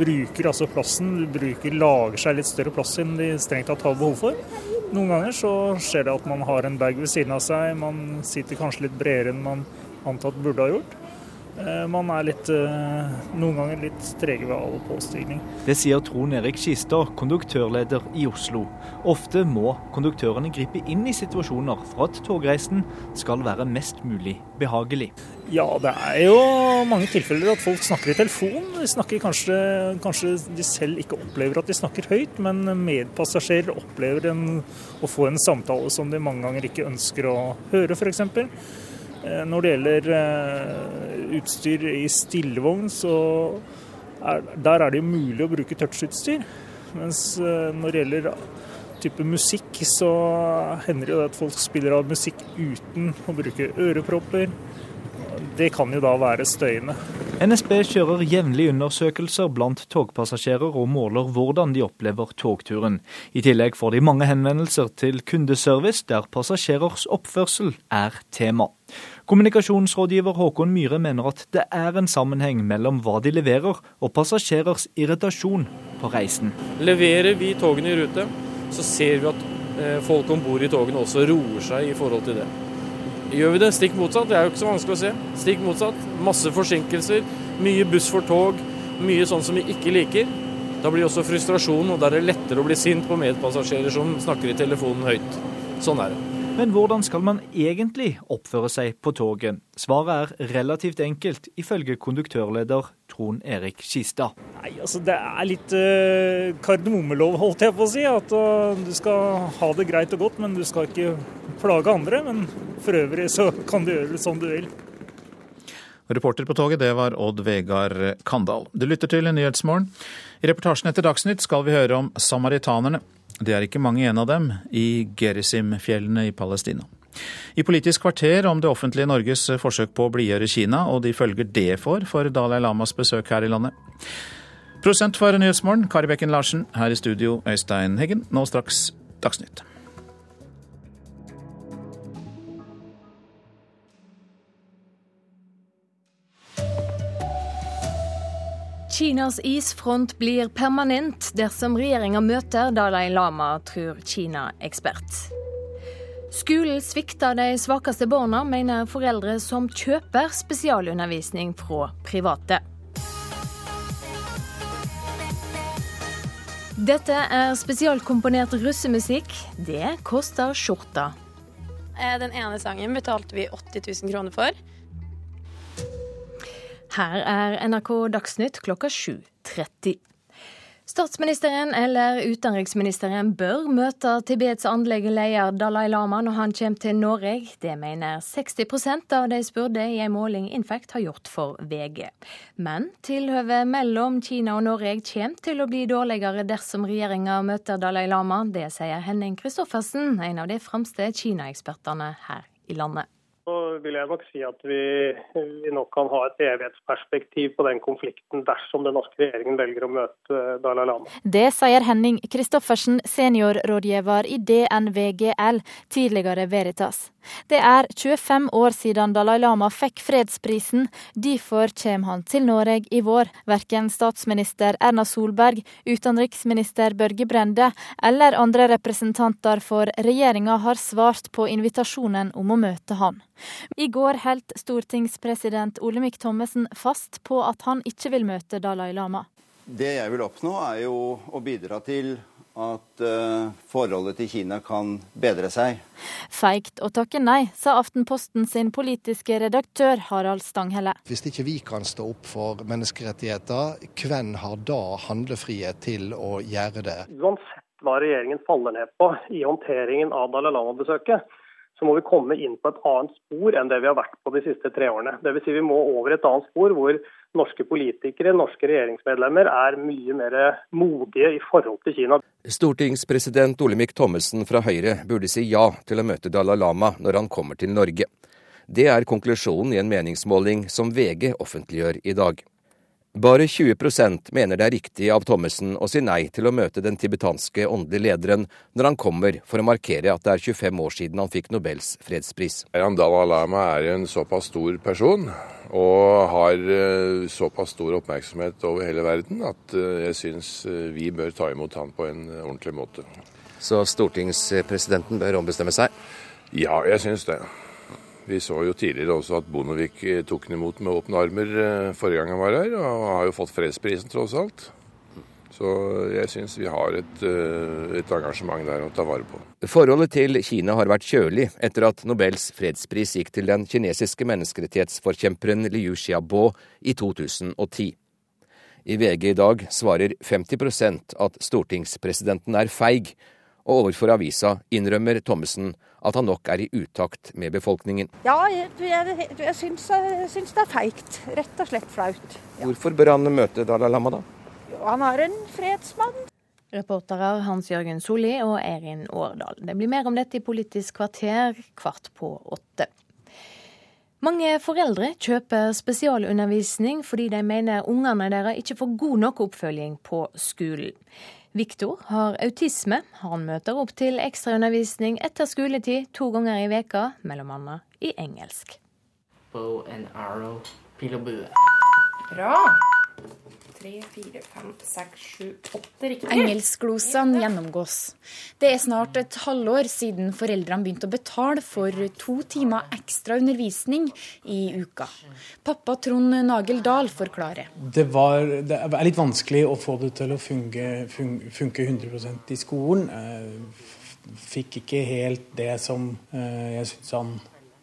[SPEAKER 51] bruker altså plassen, bruker, lager seg litt større plass enn de strengt tatt har behov for. Noen ganger så skjer det at man har en bag ved siden av seg, man sitter kanskje litt bredere enn man antatt burde ha gjort. Eh, man er litt, eh, noen ganger litt trege ved all påstigning.
[SPEAKER 49] Det sier Trond Erik Skistad, konduktørleder i Oslo. Ofte må konduktørene gripe inn i situasjoner for at togreisen skal være mest mulig behagelig.
[SPEAKER 51] Ja, det er jo mange tilfeller at folk snakker i telefon. De snakker kanskje, kanskje de selv ikke opplever at de snakker høyt, men medpassasjerer opplever en, å få en samtale som de mange ganger ikke ønsker å høre, f.eks. Eh, når det gjelder eh, utstyr i stillevogn, så er, der er det jo mulig å bruke touchutstyr. Mens eh, når det gjelder type musikk, så hender det at folk spiller av musikk uten å bruke ørepropper. Det kan jo da være støyende.
[SPEAKER 49] NSB kjører jevnlig undersøkelser blant togpassasjerer og måler hvordan de opplever togturen. I tillegg får de mange henvendelser til kundeservice der passasjerers oppførsel er tema. Kommunikasjonsrådgiver Håkon Myhre mener at det er en sammenheng mellom hva de leverer og passasjerers irritasjon på reisen.
[SPEAKER 38] Leverer vi togene i rute, så ser vi at eh, folk om bord i togene også roer seg i forhold til det. Gjør vi det stikk motsatt, det er jo ikke så vanskelig å se. Stikk motsatt. Masse forsinkelser, mye buss for tog, mye sånn som vi ikke liker. Da blir også frustrasjon, og da er det lettere å bli sint på medpassasjerer som snakker i telefonen høyt. Sånn er det.
[SPEAKER 49] Men hvordan skal man egentlig oppføre seg på toget? Svaret er relativt enkelt, ifølge konduktørleder Trond Erik Skistad.
[SPEAKER 51] Nei, altså Det er litt uh, kardemommelov, holdt jeg på å si. At uh, du skal ha det greit og godt, men du skal ikke plage andre. Men for øvrig så kan du gjøre det som du vil.
[SPEAKER 1] Reporter på toget, det var Odd Vegard Kandal. Du lytter til Nyhetsmorgen. I reportasjen etter Dagsnytt skal vi høre om samaritanerne. Det er ikke mange igjen av dem i Gerizim-fjellene i Palestina. I Politisk kvarter om det offentlige Norges forsøk på å blidgjøre Kina, og de følger det får for Dalai Lamas besøk her i landet. Prosent for Nyhetsmorgen, Kari Bekken Larsen. Her i studio, Øystein Heggen. Nå straks Dagsnytt.
[SPEAKER 31] Kinas isfront blir permanent dersom regjeringa møter Dalai Lama, tror Kina-ekspert. Skolen svikter de svakeste barna, mener foreldre som kjøper spesialundervisning fra private. Dette er spesialkomponert russemusikk. Det koster skjorta.
[SPEAKER 25] Eh, den ene sangen betalte vi 80 000 kroner for.
[SPEAKER 31] Her er NRK Dagsnytt klokka 7.30. Statsministeren eller utenriksministeren bør møte Tibets åndelige leder Dalai Lama når han kommer til Norge. Det mener 60% av de spurte i en måling Infect har gjort for VG. Men tilhøvet mellom Kina og Norge kommer til å bli dårligere dersom regjeringa møter Dalai Lama. Det sier Henning Christoffersen, en av de fremste Kina-ekspertene her i landet
[SPEAKER 2] så vil jeg nok si at vi, vi nok kan ha et evighetsperspektiv på den konflikten dersom den norske regjeringen velger å møte Dalai Lama.
[SPEAKER 4] Det sier Henning Christoffersen, seniorrådgiver i DNVGL, tidligere Veritas. Det er 25 år siden Dalai Lama fikk fredsprisen. Derfor kommer han til Norge i vår. Verken statsminister Erna Solberg, utenriksminister Børge Brende eller andre representanter for regjeringa har svart på invitasjonen om å møte han. I går holdt stortingspresident Olemic Thommessen fast på at han ikke vil møte Dalai Lama.
[SPEAKER 52] Det jeg vil oppnå, er jo å bidra til at uh, forholdet til Kina kan bedre seg.
[SPEAKER 4] Feigt å takke nei, sa Aftenposten sin politiske redaktør Harald Stanghelle.
[SPEAKER 53] Hvis ikke vi kan stå opp for menneskerettigheter, hvem har da handlefrihet til å gjøre det?
[SPEAKER 2] Uansett hva regjeringen faller ned på i håndteringen av Dalai Lama-besøket, så må vi komme inn på et annet spor enn det vi har vært på de siste tre årene. Dvs. Si vi må over et annet spor hvor norske politikere, norske regjeringsmedlemmer, er mye mer modige i forhold til Kina.
[SPEAKER 54] Stortingspresident Olemic Thommessen fra Høyre burde si ja til å møte Dalai Lama når han kommer til Norge. Det er konklusjonen i en meningsmåling som VG offentliggjør i dag. Bare 20% mener det er riktig av Thommessen å si nei til å møte den tibetanske åndelige lederen når han kommer for å markere at det er 25 år siden han fikk Nobels fredspris.
[SPEAKER 50] Dalai Lama er en såpass stor person og har eh, såpass stor oppmerksomhet over hele verden at eh, jeg syns eh, vi bør ta imot han på en ordentlig måte.
[SPEAKER 54] Så stortingspresidenten bør ombestemme seg?
[SPEAKER 50] Ja, jeg syns det. Vi så jo tidligere også at Bondevik eh, tok den imot med åpne armer eh, forrige gang han var her, og har jo fått fredsprisen tross alt. Så jeg syns vi har et, eh, et, engasjement der å ta vare på.
[SPEAKER 54] Forholdet til Kina har vært kjølig etter at Nobels fredspris gikk til den kinesiske menneskerettighetsforkjemperen Liu Xiaobo i 2010. I VG i dag svarer 50% at stortingspresidenten er feig, og overfor avisa innrømmer Thommessen at han nok er i utakt med befolkningen.
[SPEAKER 55] Ja, jeg, jeg, jeg, syns, jeg syns, det er feigt. Rett og slett flaut.
[SPEAKER 54] Ja. Hvorfor bør han møte Dalai Lama, da?
[SPEAKER 55] Han er en fredsmann.
[SPEAKER 31] Reportere Hans Jørgen Solli og Erin Årdal. Det blir mer om dette i Politisk kvarter kvart på åtte. Mange foreldre kjøper spesialundervisning fordi de mener ungene deres ikke får god nok oppfølging på skolen. Viktor har autisme. Han møter opp til ekstraundervisning etter skoletid to ganger i veka, mellom annet i engelsk.
[SPEAKER 39] Bow and arrow, pil og bue.
[SPEAKER 36] Bra tre, fire, fem, seks, sju, åtte riktig.
[SPEAKER 35] Engelskglosene gjennomgås. Det er snart et halvår siden foreldrene begynte å betale for to timer ekstra undervisning i uka. Pappa Trond Nagel Dahl forklarer.
[SPEAKER 56] Det, var, det er litt vanskelig å få det til å funke, funke 100% i skolen. Eh, fikk ikke helt det som eh, jeg syns han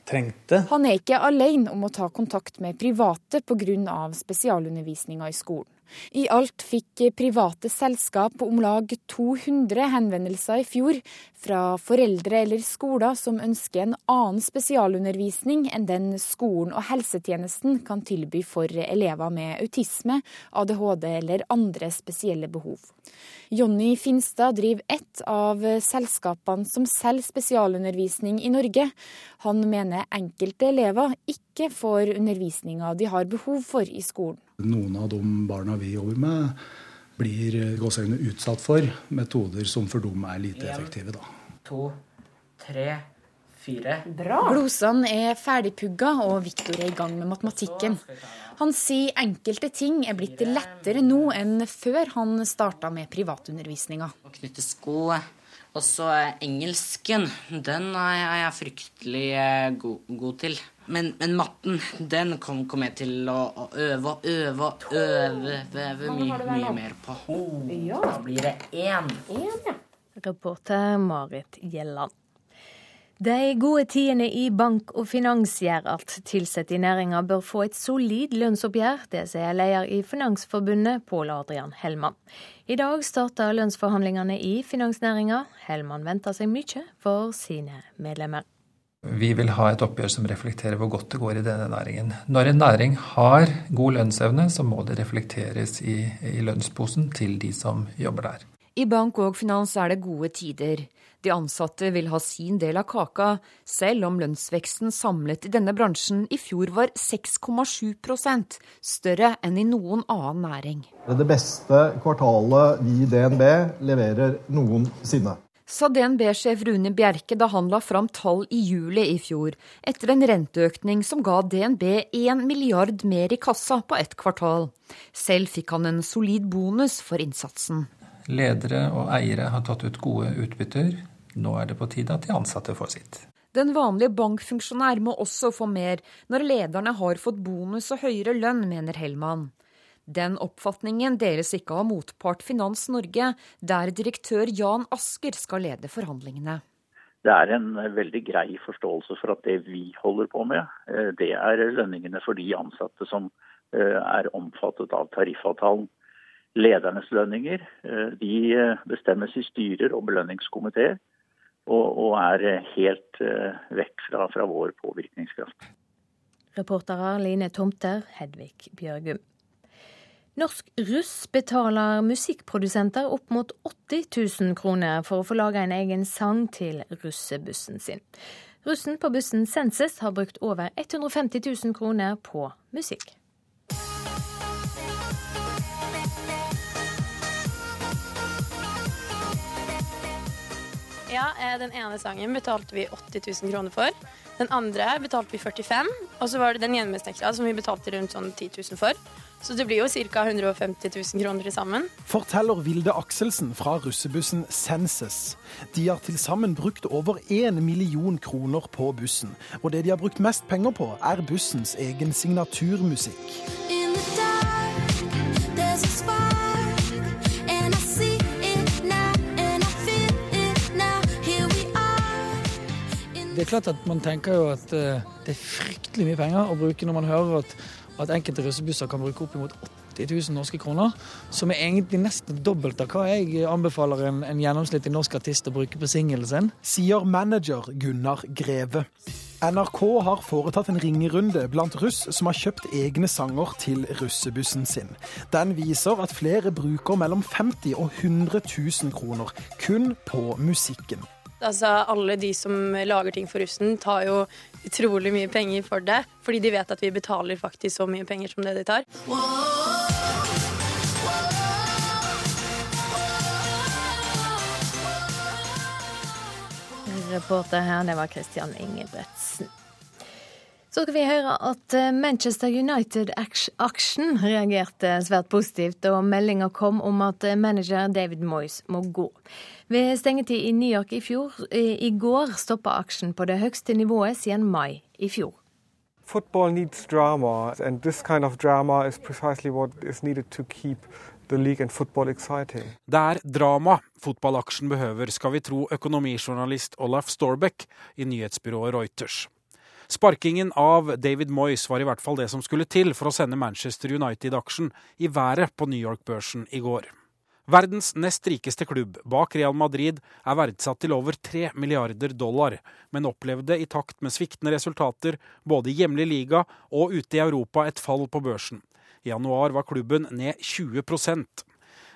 [SPEAKER 56] trengte.
[SPEAKER 35] Han er ikke alene om å ta kontakt med private pga. spesialundervisninga i skolen.
[SPEAKER 36] I alt fikk private selskap om lag 200 henvendelser i fjor fra foreldre eller skoler som ønsker en annen spesialundervisning enn den skolen og helsetjenesten kan tilby for elever med autisme, ADHD eller andre spesielle behov. Jonny Finstad driver ett av selskapene som selger spesialundervisning i Norge. Han mener enkelte elever ikke får undervisninga de har behov for i skolen.
[SPEAKER 57] Noen av de barna vi jobber med, blir gåsehudene utsatt for metoder som for dem er lite effektive. Da.
[SPEAKER 39] To, tre, fire.
[SPEAKER 36] Bra! Glosene er ferdigpugga, og Viktor er i gang med matematikken. Han sier enkelte ting er blitt lettere nå enn før han starta med privatundervisninga.
[SPEAKER 39] Å knytte sko. Og så engelsken. Den er jeg fryktelig eh, god, god til. Men, men, matten, den kom, kom, jeg til å, å øve og øve og øve, øve mye, mye mer på. Oh, da blir det én.
[SPEAKER 31] ja. Reporter Marit Gjelland. De gode tidene i bank og finans gjør at ansatte i næringa bør få et solid lønnsoppgjør. Det sier leder i Finansforbundet, Pål Adrian Hellmann. I dag starter lønnsforhandlingene i finansnæringa. Hellmann venter seg mye for sine medlemmer.
[SPEAKER 34] Vi vil ha et oppgjør som reflekterer hvor godt det går i denne næringen. Når en næring har god lønnsevne, så må det reflekteres i, i lønnsposen til de som jobber der.
[SPEAKER 35] I bank og finans er det gode tider. De ansatte vil ha sin del av kaka, selv om lønnsveksten samlet i denne bransjen i fjor var 6,7% større enn i noen annen næring.
[SPEAKER 58] Det er det beste kvartalet vi i DNB leverer noensinne
[SPEAKER 35] sa DNB-sjef Rune Bjerke da han la fram tall i juli i fjor, etter en renteøkning som ga DNB 1 milliard mer i kassa på ett kvartal. Selv fikk han en solid bonus for innsatsen.
[SPEAKER 34] Ledere og eiere har tatt ut gode utbytter. Nå er det på tide at de ansatte får sitt.
[SPEAKER 35] Den vanlige bankfunksjonær må også få mer når lederne har fått bonus og høyere lønn, mener Hellmann. Den oppfatningen deles ikke av motpart Finans Norge, der direktør Jan Asker skal lede forhandlingene.
[SPEAKER 50] Det er en veldig grei forståelse for at det vi holder på med, eh, det er lønningene for de ansatte som eh, er omfattet av tariffavtalen. Ledernes lønninger eh, de bestemmes i styrer og belønningskomiteer, og, er helt vekk fra, fra vår påvirkningskraft.
[SPEAKER 31] Reportere Line Tomter, Hedvig Bjørgum. Norsk Russ betaler musikkprodusenter opp mot 80 000 kroner for å få lage en egen sang til russebussen sin. Russen på bussen Senses har brukt over 150 000 kroner på musikk.
[SPEAKER 25] Ja, eh, Den ene sangen betalte vi 80 000 kroner for. Den andre betalte vi 45 og så var det den hjemmesnekra som vi betalte rundt sånn 10 000 for. Så det blir jo ca. 150 000 kroner til sammen.
[SPEAKER 24] Forteller Vilde Akselsen fra russebussen Senses. De har til sammen brukt over én million kroner på bussen. Og det de har brukt mest penger på, er bussens egen signaturmusikk.
[SPEAKER 26] Det er klart at Man tenker jo at eh, det er fryktelig mye penger å bruke når man hører at at enkelte russebusser kan bruke oppimot 80 000 norske kroner. Som er egentlig nesten dobbelt av hva jeg anbefaler en, en gjennomsnittlig norsk artist å bruke på singelen sin.
[SPEAKER 24] Sier manager Gunnar Greve. NRK har foretatt en ringerunde blant russ som har kjøpt egne sanger til russebussen sin. Den viser at flere bruker mellom 50 og 100 000 kroner kun på musikken.
[SPEAKER 25] Altså, alle de som lager ting for russen, tar jo utrolig mye penger for det. Fordi de vet at vi betaler faktisk så mye penger som det de tar.
[SPEAKER 31] Reporter her, det var Christian Ingebretsen. Så skal vi høre at eh, Manchester United-aksjen reagerte svært positivt da meldinga kom om at eh, manager David Moyes må gå. Ved stengetid i New York i fjor, i går stoppa aksjen på det høyeste nivået siden mai i fjor.
[SPEAKER 11] Football needs drama, and this kind of drama is precisely what is needed to keep the league and football exciting.
[SPEAKER 12] Det er drama fotballaksjen behøver, skal vi tro økonomijournalist Olaf Storbeck i nyhetsbyrået Reuters. Sparkingen av David Moyes var i hvert fall det som skulle til for å sende Manchester United-aksjen i været på New York-børsen i går. Verdens nest rikeste klubb, bak Real Madrid, er verdsatt til over 3 milliarder dollar, men opplevde i takt med sviktende resultater både i hjemlig liga og ute i Europa et fall på børsen. I januar var klubben ned 20%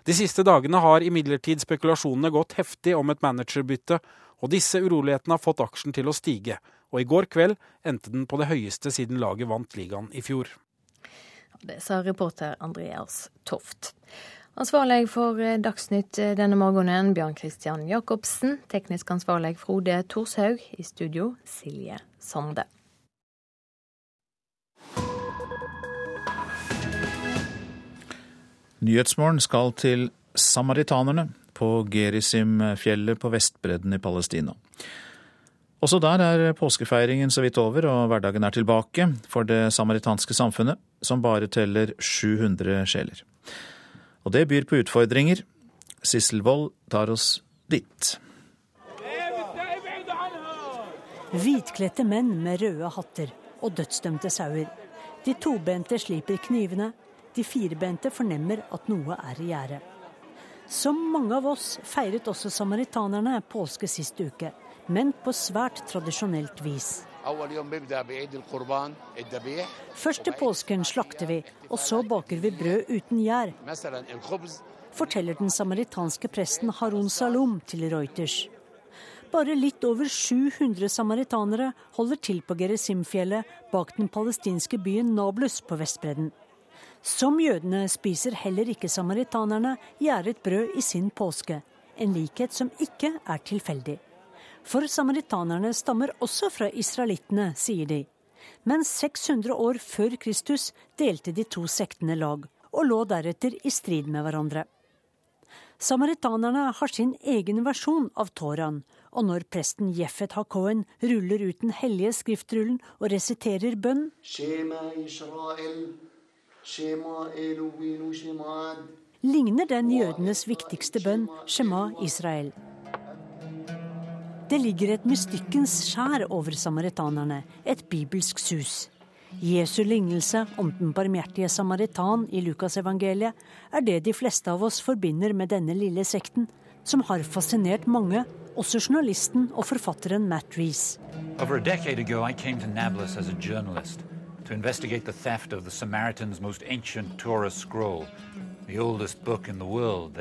[SPEAKER 12] De siste dagene har imidlertid spekulasjonene gått heftig om et managerbytte, og disse urolighetene har fått aksjen til å stige. Og i går kveld endte den på det høyeste siden laget vant ligaen i fjor.
[SPEAKER 31] Det sa reporter Andreas Toft. Ansvarlig for eh, Dagsnytt eh, denne morgenen, Bjørn Christian Jacobsen. Teknisk ansvarlig Frode Thorshaug. I studio Silje Sande.
[SPEAKER 1] Nyhetsmorgen skal til samaritanerne på Gerisim-fjellet på Vestbredden i Palestina. Også der er påskefeiringen så vidt over, og hverdagen er tilbake for det samaritanske samfunnet, som bare teller 700 sjeler. Og det byr på utfordringer. Sissel Wold tar oss dit.
[SPEAKER 38] Hvitkledte menn med røde hatter og dødsdømte sauer. De tobente sliper knivene, de firbente fornemmer at noe er i gjære. Som mange av oss feiret også samaritanerne påske sist uke, men på svært tradisjonelt vis. Først til påsken slakter vi, og så baker vi brød uten gjær. Forteller den samaritanske presten Harun Salom til Reuters. Bare litt over 700 samaritanere holder til på Gerizimfjellet bak den palestinske byen Nablus på Vestbredden. Som jødene spiser heller ikke samaritanerne gjæret brød i sin påske, en likhet som ikke er tilfeldig. For samaritanerne stammer også fra israelittene, sier de. Men 600 år før Kristus delte de to sektene lag, og lå deretter i strid med hverandre. Samaritanerne har sin egen versjon av Toraen, og når presten Jeffet Hakohen ruller ut den hellige skriftrullen og resiterer bønn ligner den jødenes viktigste bønn, Shema Israel. Det ligger et mystikkens skjær over samaritanerne, et bibelsk sus. Jesu lignelse om den barmhjertige samaritan i Lukasevangeliet er det de fleste av oss forbinder med denne lille sekten, som har fascinert mange, også journalisten og forfatteren Matt Reece. Over a decade ago, I came to Nablus as journalist to investigate the theft of the Samaritan's Torah scroll. World,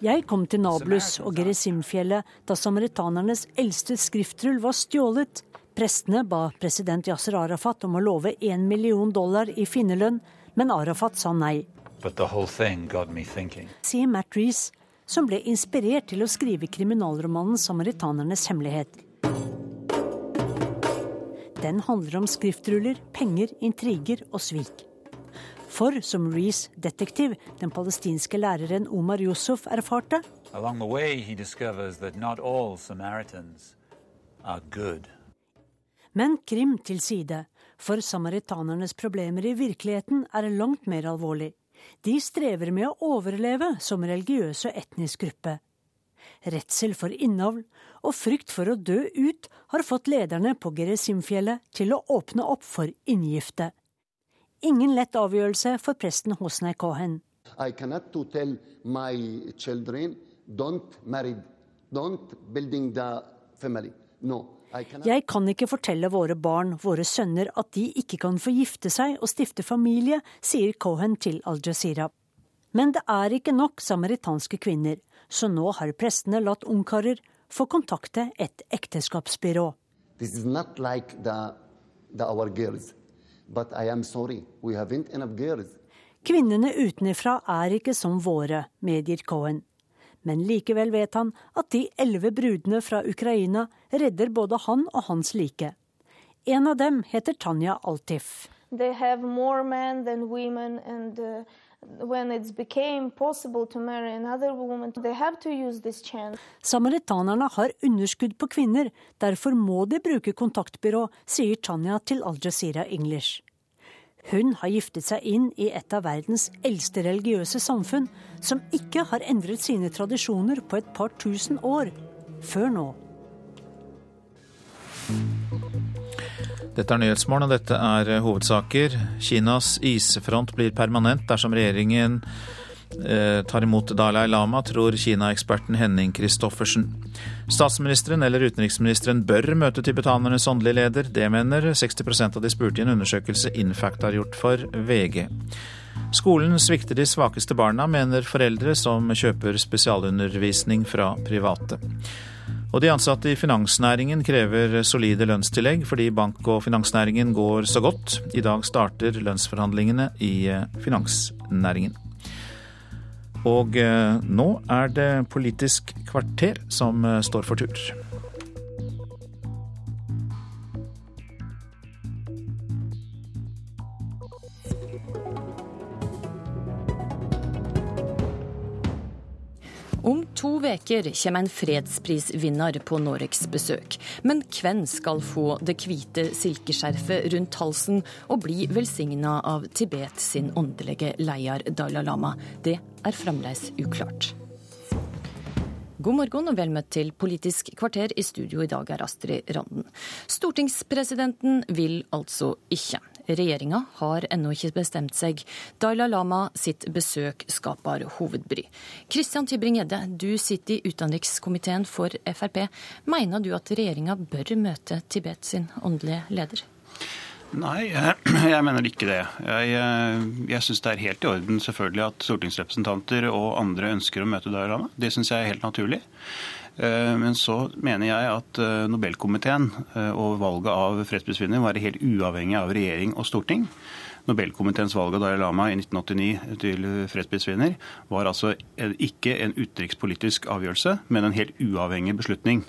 [SPEAKER 38] Jeg kom til Nablus og Gerizimfjellet da samaritanernes eldste skriftrull var stjålet. Prestene ba president Yasser Arafat om å love én million dollar i finnerlønn, men Arafat sa nei. Sier Matt Reece, som ble inspirert til å skrive kriminalromanen 'Samaritanernes hemmelighet'. Den handler om skriftruller, penger, intriger og svik. For som Reece detektiv, den palestinske læreren Omar Yusuf, erfarte Men krim til side, for samaritanernes problemer i virkeligheten er langt mer alvorlig. De strever med å overleve som religiøs og etnisk gruppe. Redsel for innavl og frykt for å dø ut har fått lederne på Geresimfjellet til å åpne opp for inngifte. Ingen lett avgjørelse for presten Hosnei Cohen. Jeg kan ikke fortelle våre barn, våre sønner, at de ikke kan få gifte seg og stifte familie, sier Cohen til Al Jazeera. Men det er ikke nok samaritanske kvinner, så nå har prestene latt ungkarer få kontakte et ekteskapsbyrå. Like the, the Kvinnene utenfra er ikke som våre, medgir Cohen. Men likevel vet han at de elleve brudene fra Ukraina redder både han og hans like. En av dem heter Tanja Altif. They have more men than women and uh, Samaritanerne har underskudd på kvinner, derfor må de bruke kontaktbyrå, sier Tanya til Al Jazeera English. Hun har giftet seg inn i et av verdens eldste religiøse samfunn, som ikke har endret sine tradisjoner på et par tusen år. Før nå.
[SPEAKER 59] Dette er Nyhetsmorgen, og dette er hovedsaker. Kinas isfront blir permanent dersom regjeringen eh, tar imot Dalai Lama, tror Kina-eksperten Henning Christoffersen. Statsministeren eller utenriksministeren bør møte tibetanernes åndelige leder. Det mener 60 av de spurte i en undersøkelse Infact har gjort for VG. Skolen svikter de svakeste barna, mener foreldre som kjøper spesialundervisning fra private. Og de ansatte i finansnæringen krever solide lønnstillegg fordi bank- og finansnæringen går så godt. I dag starter lønnsforhandlingene i eh, finansnæringen. Og eh, nå er det Politisk kvarter som eh, står for tur.
[SPEAKER 60] To veker kommer en fredsprisvinner på Noregs besøk. Men hvem skal få det hvite silkeskjerfet rundt halsen og bli velsigna av Tibet sin åndelige leder Dalai Lama? Det er fremdeles uklart. God morgen og vel møtt til Politisk kvarter. I studio i dag er Astrid Randen. Stortingspresidenten vil altså ikke. Regjeringa har ennå ikke bestemt seg. Dalai Lama sitt besøk skaper hovedbry. Kristian Tybring-Gjedde, du sitter i utenrikskomiteen for Frp. Mener du at regjeringa bør møte Tibet sin åndelige leder?
[SPEAKER 51] Nei, jeg mener ikke det. Jeg, jeg syns det er helt i orden selvfølgelig at stortingsrepresentanter og andre ønsker å møte Dalai Lama. Det syns jeg er helt naturlig. Eh, men så mener jeg at eh, Nobelkomiteen eh, og valget av fredsprisvinner var helt uavhengig av regjering og storting. Nobelkomiteens valg av Dalai Lama i 1989 til fredsprisvinner var altså ikke en utenrikspolitisk avgjørelse, men en helt uavhengig beslutning.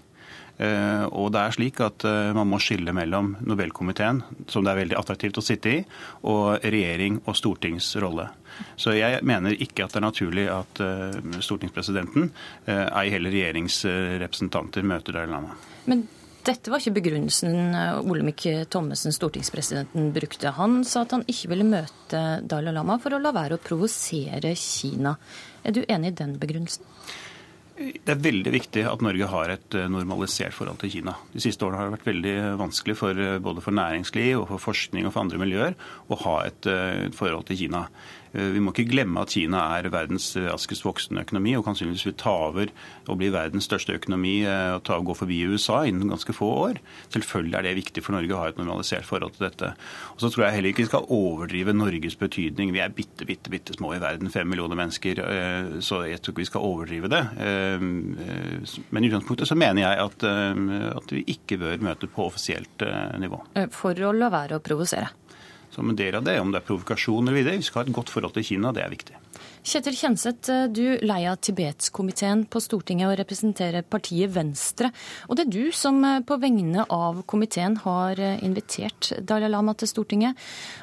[SPEAKER 51] Eh, og det er slik at eh, Man må skille mellom Nobelkomiteen, som det er veldig attraktivt å sitte i, og regjering og stortings rolle. Så jeg mener ikke at det er naturlig at eh, stortingspresidenten, ei heller regjeringsrepresentanter, møter Dalai Lama.
[SPEAKER 60] Men dette var ikke begrunnelsen Olemic Thommessen, stortingspresidenten, brukte. Han sa at han ikke ville møte Dalai Lama for å la være å provosere Kina. Er du enig i den begrunnelsen?
[SPEAKER 51] Det er veldig viktig at Norge har et eh, normalisert forhold til Kina. De siste årene har det vært veldig vanskelig for, eh, både for næringsliv og for forskning og for andre miljøer å ha eh, et forhold til Kina. Eh, vi må ikke glemme at Kina er verdens raskest voksende økonomi og sannsynligvis vil ta over og bli verdens største økonomi eh, og ta, gå forbi USA innen ganske få år. Selvfølgelig er det viktig for Norge å ha et normalisert forhold til dette. Og så tror jeg heller ikke vi skal overdrive Norges betydning. Vi er bitte, bitte, bitte små i verden, fem millioner mennesker, eh, så jeg tror ikke vi skal overdrive det. Men i utgangspunktet så mener jeg at, at vi ikke bør møte på offisielt nivå.
[SPEAKER 60] For å la være å provosere?
[SPEAKER 51] Som en del av det. Om det er provokasjon eller videre. Vi skal ha et godt forhold til Kina, det er viktig.
[SPEAKER 60] Kjetil Kjenseth, du leier Tibetskomiteen på Stortinget og representerer partiet Venstre. Og det er du som eh, på vegne av komiteen har eh, invitert Dalai Lama til Stortinget.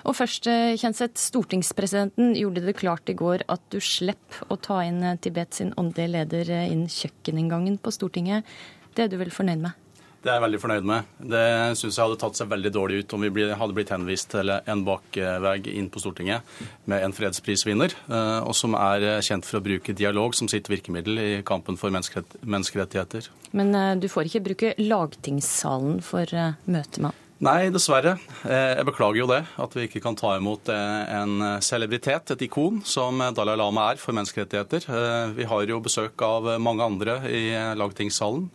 [SPEAKER 60] Og først, eh, Kjenseth, stortingspresidenten gjorde det klart i går at du slipper å ta inn Tibet sin åndelige leder inn kjøkkeninngangen på Stortinget. Det er du vel fornøyd med?
[SPEAKER 61] Det er jeg veldig fornøyd med. Det syns jeg hadde tatt seg veldig dårlig ut om vi hadde blitt henvist til en bakvei inn på Stortinget med en fredsprisvinner, eh, og som er kjent for å bruke dialog som sitt virkemiddel i kampen for menneskerettigheter.
[SPEAKER 60] Men eh, du får ikke bruke lagtingssalen for eh, møte med
[SPEAKER 61] Nei, dessverre. Jeg beklager jo det. At vi ikke kan ta imot en celebritet, et ikon, som Dalai Lama er for menneskerettigheter. Vi har jo besøk av mange andre i lagtingssalen.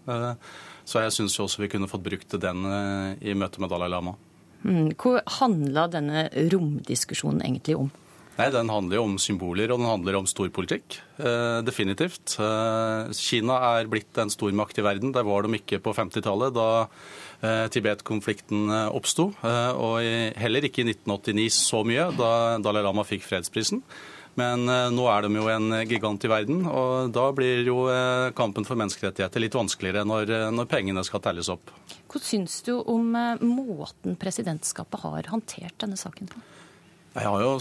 [SPEAKER 61] Så jeg syns også vi kunne fått brukt den eh, i møte med Dalai Lama.
[SPEAKER 60] Hvor Hva handla denne romdiskusjonen egentlig om?
[SPEAKER 61] Nei, Den handler jo om symboler, og den handler om storpolitikk. Eh, definitivt. Eh, Kina er blitt en stormakt i verden. Der var de ikke på 50-tallet, da eh, Tibet-konflikten eh, oppsto. Eh, og heller ikke i 1989 så mye, da Dalai Lama fikk fredsprisen. Men eh, nå er de jo en gigant i verden, og da blir jo eh, kampen for menneskerettigheter litt vanskeligere når, eh, når pengene skal telles opp.
[SPEAKER 60] Hva syns du om måten presidentskapet har håndtert denne saken på?
[SPEAKER 61] Jeg har jo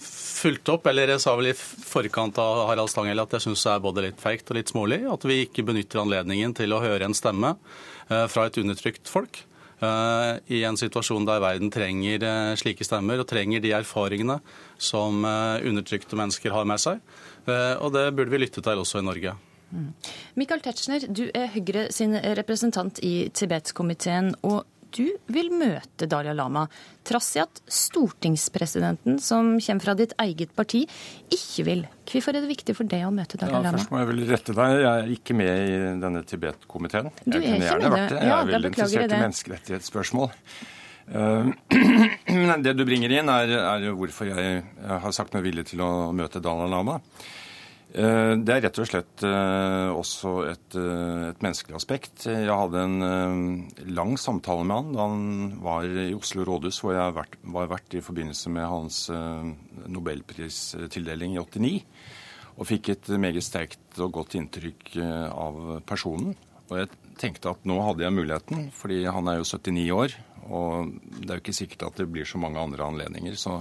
[SPEAKER 61] fulgt opp, eller jeg sa vel i forkant av Harald Stanghelle at jeg syns det er både litt feigt og litt smålig at vi ikke benytter anledningen til å høre en stemme fra et undertrykt folk. Eh, i en situasjon der verden trenger eh, slike stemmer og trenger de erfaringene som eh, undertrykte mennesker har med seg. Og det burde vi lytte til også i Norge. Mm.
[SPEAKER 60] Michael Tetzschner, du er Høyre sin representant i Tibetkomiteen. og du vil møte Dalai Lama, trass i at stortingspresidenten, som kommer fra ditt eget parti, ikke vil. Hvorfor er det viktig for deg å møte Dalai Lama?
[SPEAKER 62] Ja, først må jeg vel rette deg. Jeg er ikke med i denne Tibet-komiteen. Jeg kunne gjerne vært det. Jeg er veldig interessert i menneskerettighetsspørsmål. Men det du bringer inn, er, er hvorfor jeg har sagt meg villig til å møte Dalai Lama. Eh, det er rett og slett eh, også et, eh, et, menneskelig aspekt. Jeg hadde en lang samtale med han da han var i Oslo rådhus, hvor jeg vært, var vært i forbindelse med hans nobelpristildeling i 89. Og fikk et meget sterkt og godt inntrykk av personen. Og jeg tenkte at nå hadde jeg muligheten, fordi han er jo 79 år. Og det er jo ikke sikkert at det blir så mange andre anledninger. Så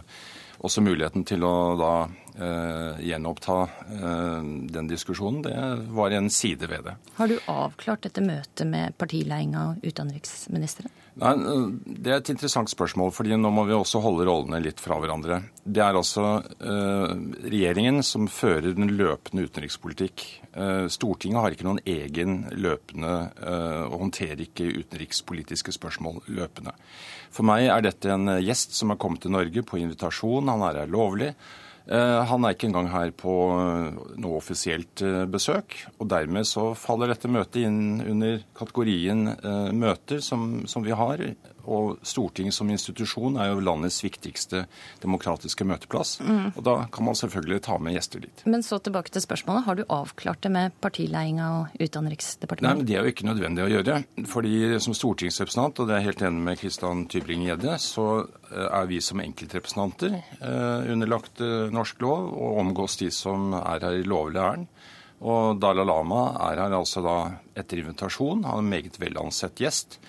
[SPEAKER 62] også muligheten til å da gjenoppta eh, den diskusjonen, det var en side ved det.
[SPEAKER 60] Har du avklart dette møtet med partiledelsen og utenriksministeren?
[SPEAKER 62] Nei, Det er et interessant spørsmål, fordi nå må vi også holde rollene litt fra hverandre. Det er altså eh, regjeringen som fører den løpende utenrikspolitikk. Eh, Stortinget har ikke noen egen løpende eh, og håndterer ikke utenrikspolitiske spørsmål løpende. For meg er dette en gjest som har kommet til Norge på invitasjon. Han er her lovlig. Eh, han er ikke engang her på eh, noe offisielt eh, besøk. og Dermed så faller dette møtet inn under kategorien møter som, som vi har og Stortinget som institusjon er jo landets viktigste demokratiske møteplass. Mm. Og da kan man selvfølgelig ta med gjester dit.
[SPEAKER 60] Men så tilbake til spørsmålet. Har du avklart det med partiledelsen og Utenriksdepartementet?
[SPEAKER 62] Nei, men Det er jo ikke nødvendig å gjøre. Fordi som stortingsrepresentant, og det er jeg helt enig med Kristian Tybring-Gjedde, så eh, er vi som enkeltrepresentanter eh, underlagt eh, norsk lov og omgås de som er her i lovlig ærend. Og Dalai Lama er her altså da etter invitasjon. Han er en meget velansett gjest.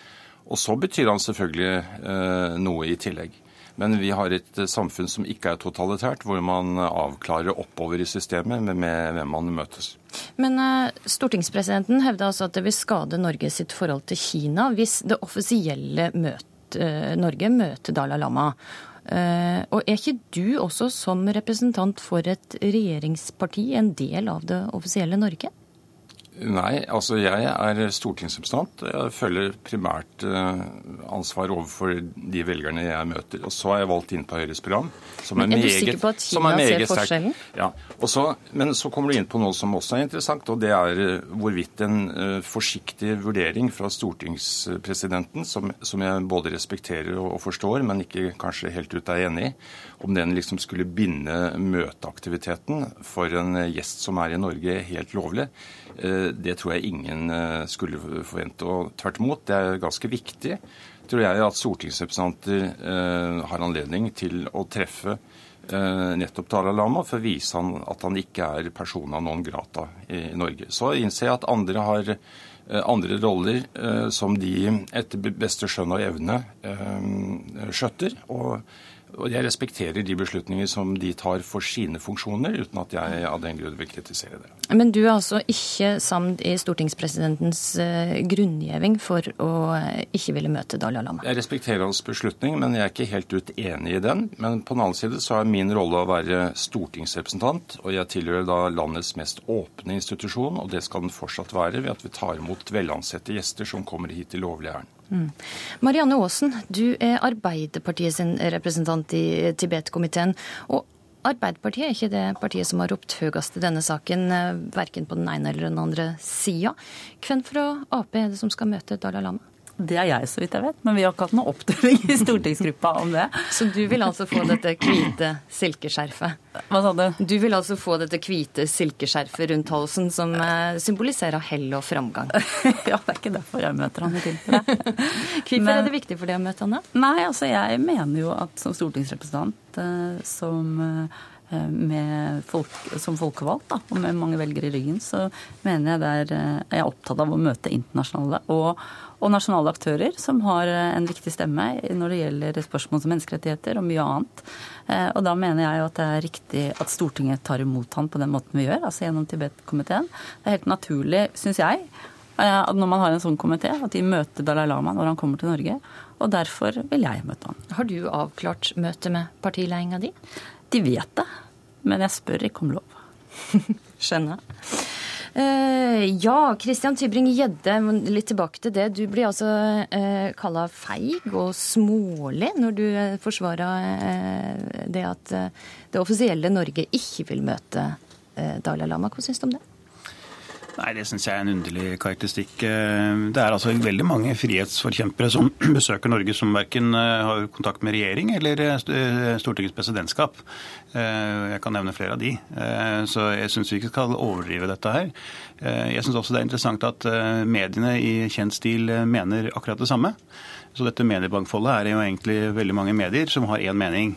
[SPEAKER 62] Og så betyr han selvfølgelig eh, noe i tillegg. Men vi har et eh, samfunn som ikke er totalitært, hvor man avklarer oppover i systemet med, hvem man møtes.
[SPEAKER 60] Men uh, stortingspresidenten hevder altså at det vil skade Norge sitt forhold til Kina hvis det offisielle møte, Norge møter Dalai Lama. Og er ikke du også som representant for et regjeringsparti en del av det offisielle Norge?
[SPEAKER 62] Nei, altså jeg er stortingsrepresentant. Jeg følger primært eh, ansvar overfor de velgerne jeg møter. Og så har jeg valgt inn på Høyres program.
[SPEAKER 60] Som er, men er meget, du sikker på at Kina ser forskjellen?
[SPEAKER 62] Ja. Så, men så kommer du inn på noe som også er interessant, og det er eh, hvorvidt en uh, forsiktig vurdering fra stortingspresidenten, som, som, jeg både respekterer og, og forstår, men ikke kanskje helt ut er enig i, om den liksom skulle binde møteaktiviteten for en gjest som er i Norge helt lovlig. Eh, det tror jeg ingen eh, skulle forvente. Og tvert imot, det er ganske viktig, tror jeg, at stortingsrepresentanter eh, har anledning til å treffe nettopp Dalai Lama for å vise han at han ikke er persona non grata i Norge. Så innser jeg at andre har andre roller som de etter beste skjønn og evne skjøtter. og og jeg respekterer de beslutninger som de tar for sine funksjoner, uten at jeg av den grunn vil kritisere det.
[SPEAKER 60] Men du er altså ikke samd i stortingspresidentens uh, grunngjeving for å ikke ville møte Dalai Lama?
[SPEAKER 62] Jeg respekterer hans beslutning, men jeg er ikke helt ut enig i den. Men på den annen side så er min rolle å være stortingsrepresentant, og jeg tilhører da landets mest åpne institusjon, og det skal den fortsatt være ved at vi tar imot velansette gjester som kommer hit i lovlig ærend. Mm.
[SPEAKER 60] Marianne Aasen, du er Arbeiderpartiet sin representant i Tibet-komiteen. og Arbeiderpartiet er ikke det partiet som har ropt høyest i denne saken, eh, verken på den ene eller den andre sida. Hvem fra Ap er det som skal møte Dalai Lama?
[SPEAKER 63] Det er jeg, så vidt jeg vet. Men vi har ikke hatt noe oppdeling i stortingsgruppa om det.
[SPEAKER 60] Så du vil altså få dette hvite silkeskjerfet?
[SPEAKER 63] Hva sa du?
[SPEAKER 60] Du vil altså få dette hvite silkeskjerfet rundt halsen som eh, symboliserer hell og framgang?
[SPEAKER 63] ja, det er ikke derfor jeg møter han i tilfelle.
[SPEAKER 60] Hvorfor er det viktig for deg å møte han, da?
[SPEAKER 63] Nei, altså jeg mener jo at som stortingsrepresentant, eh, som med folk, som folkevalgt da, og med mange velgere i ryggen, så mener jeg der er jeg opptatt av å møte internasjonale og og nasjonale aktører som har eh, en viktig stemme når det gjelder spørsmål som menneskerettigheter og mye annet. Eh, og da mener jeg jo at det er riktig at Stortinget tar imot han på den måten vi gjør, altså gjennom Tibet-komiteen. Det er helt naturlig, syns jeg, at når man har en sånn komité, at de møter Dalai Lama når han kommer til Norge. Og derfor vil jeg møte han.
[SPEAKER 60] Har du avklart møtet med partiledelsen din?
[SPEAKER 63] De vet det, men jeg spør ikke om lov.
[SPEAKER 60] Skjønner. Eh, ja, Christian Tybring-Gjedde, litt tilbake til det. Du blir altså uh, kalla feig og smålig når du eh, forsvarer eh, det at eh, det offisielle Norge ikke vil møte eh, Dalai Lama. Hva syns du om det?
[SPEAKER 51] Nei, Det syns jeg er en underlig karakteristikk. Eh, det er altså veldig mange frihetsforkjempere som besøker Norge som verken eh, har kontakt med regjering eller eh, Stortingets presidentskap. Jeg kan nevne flere av de. Så jeg syns vi ikke skal overdrive dette her. Jeg syns også det er interessant at mediene i kjent stil mener akkurat det samme. Så dette mediemangfoldet er jo egentlig veldig mange medier som har én mening.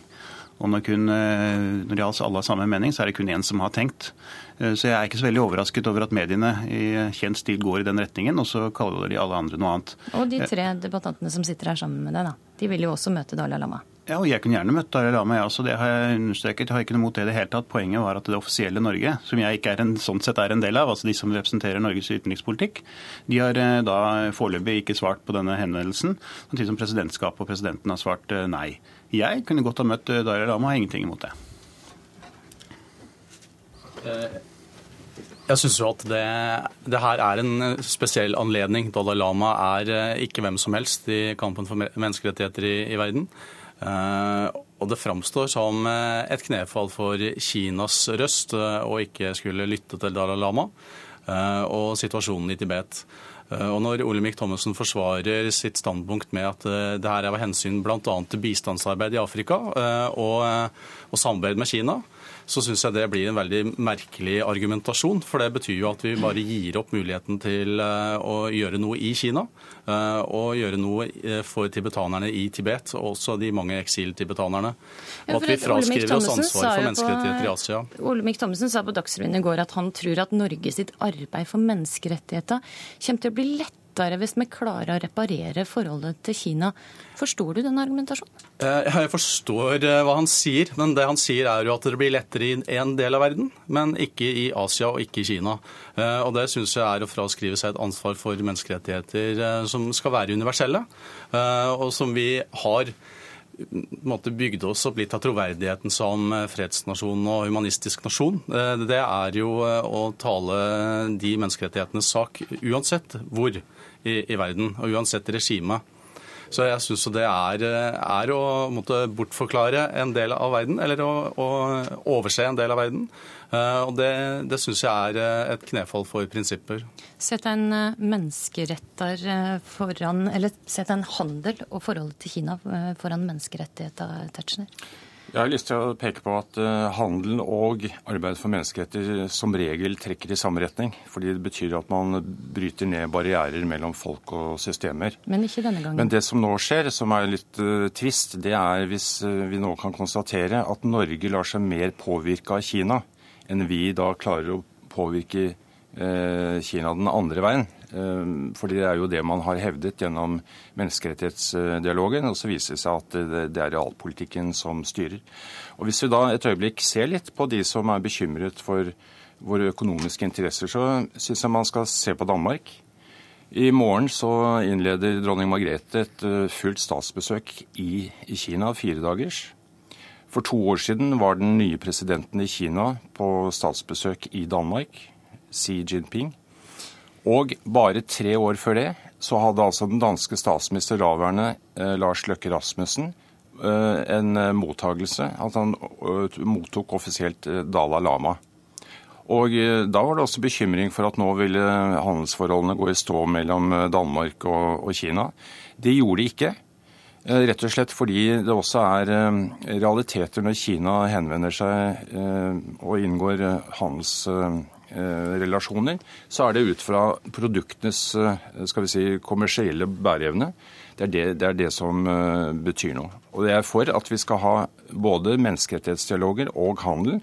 [SPEAKER 51] Og når, kun, når de alle har samme mening, så er det kun én som har tenkt. Eh, så jeg er ikke så veldig overrasket over at mediene i kjent stil går i den retningen, og så kaller de alle andre noe annet.
[SPEAKER 60] Og de tre debattantene som sitter her sammen med deg, da. De vil jo også møte Dalai Lama.
[SPEAKER 51] Ja, og jeg kunne gjerne møtt Dalai Lama, jeg også. Det har jeg understreket. Jeg har ikke noe mot det i det hele tatt. Poenget var at det offisielle Norge, som jeg ikke er en, sånn sett er en del av, altså de som representerer Norges utenrikspolitikk, de har eh, da foreløpig ikke svart på denne henvendelsen, samtidig som presidentskapet og presidenten har svart eh, nei. Jeg kunne godt ha møtt Dalai Lama, har ingenting imot det.
[SPEAKER 61] Jeg syns jo at det, det, her er en spesiell anledning. Dalai Lama er eh, ikke hvem som helst i kampen for menneskerettigheter i, i verden. Og det framstår som eh, et knefall for Kinas røst å ikke skulle lytte til Dalai Lama og situasjonen i Tibet. Og når Olemic Thommessen forsvarer sitt standpunkt med at det her er av hensyn bl.a. til bistandsarbeid i Afrika og, og samarbeid med Kina, så syns jeg det blir en veldig merkelig argumentasjon. For det betyr jo at vi bare gir opp muligheten til eh, å gjøre noe i Kina. Eh, og gjøre noe eh, for tibetanerne i Tibet, og også de mange eksiltibetanerne. Og at vi fraskriver oss ansvar for menneskerettigheter i Asia.
[SPEAKER 60] Olemic Thommessen sa på Dagsrevyen i går at han tror at Norge sitt arbeid for menneskerettigheter kommer til å bli lett lettere hvis vi klarer å reparere forholdet til Kina. Forstår du den argumentasjonen?
[SPEAKER 61] Eh, jeg forstår eh, hva han sier, men det han sier er jo at det blir lettere i en del av verden, men ikke i Asia og ikke i Kina. Eh, og det syns jeg er å fraskrive seg et ansvar for menneskerettigheter som skal være universelle, og som vi har måte bygde oss opp litt av troverdigheten som fredsnasjon og humanistisk nasjon. Det er jo å tale de menneskerettighetenes sak uansett hvor i, i verden, og uansett regime. Så jeg syns det er, er, å måtte bortforklare en del av verden, eller å, å overse en del av verden. Eh, og det, det syns jeg er eh, et knefall for prinsipper.
[SPEAKER 60] Sett en eh, menneskeretter foran, eller sett en handel og forholdet til Kina foran menneskerettigheter, Tetzschner?
[SPEAKER 62] Jeg har lyst til å peke på at handelen og arbeid for menneskeretter som regel trekker i samme retning. Fordi det betyr at man bryter ned barrierer mellom folk og systemer.
[SPEAKER 60] Men ikke denne gangen.
[SPEAKER 62] Men det som nå skjer, som er litt uh, trist, det er hvis vi nå kan konstatere at Norge lar seg mer påvirke av Kina enn vi da klarer å påvirke Kina den andre veien. Ehm, fordi det er jo det man har hevdet gjennom menneskerettighetsdialogen. Og så viser det seg at det er realpolitikken som styrer. Og Hvis vi da et øyeblikk ser litt på de som er bekymret for våre økonomiske interesser, så syns jeg man skal se på Danmark. I morgen så innleder dronning Margrethe et eh, fullt statsbesøk i Kina, fire dagers. For to år siden var den nye presidenten i Kina på statsbesøk i Danmark, Xi Jinping. Og bare tre år før det så hadde altså den danske statsminister daværende eh, Lars Løkke Rasmussen eh, en eh, mottagelse. At han mottok offisielt Dalai Lama. Og da var det også bekymring for at nå ville handelsforholdene gå i stå mellom Danmark og, og Kina. Det gjorde de ikke. Rett og slett fordi det også er realiteter når Kina henvender seg og inngår handels relasjoner, så er det ut fra produktenes eh, skal vi si, kommersielle bæreevne. Det er det, det er det, som eh, betyr noe. Og det er for at vi skal ha både menneskerettighetsdialoger og handel.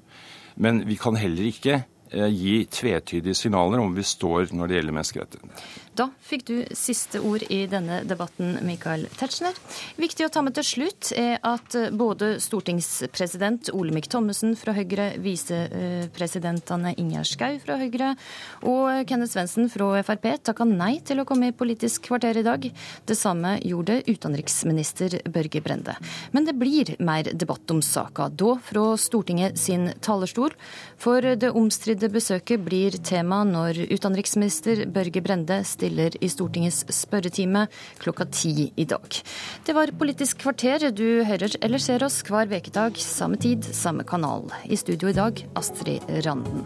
[SPEAKER 62] Men vi kan heller ikke gi tvetydige signaler om vi står når det gjelder menneskerettigheter.
[SPEAKER 60] Da fikk du siste ord i denne debatten, Michael Tetzschner. Viktig å ta med til slutt er at både stortingspresident Olemic Thommessen fra Høyre, visepresidentene Ingjerd Schou fra Høyre og Kenneth Svendsen fra Frp takka nei til å komme i Politisk kvarter i dag. Det samme gjorde utenriksminister Børge Brende. Men det blir mer debatt om saka, da fra Stortinget sin talerstol. For det omstridte besøket blir tema når utenriksminister Børge Brende stiller i Stortingets spørretime klokka ti i dag. Det var Politisk kvarter. Du hører eller ser oss hver ukedag, samme tid, samme kanal. I studio i dag, Astrid Randen.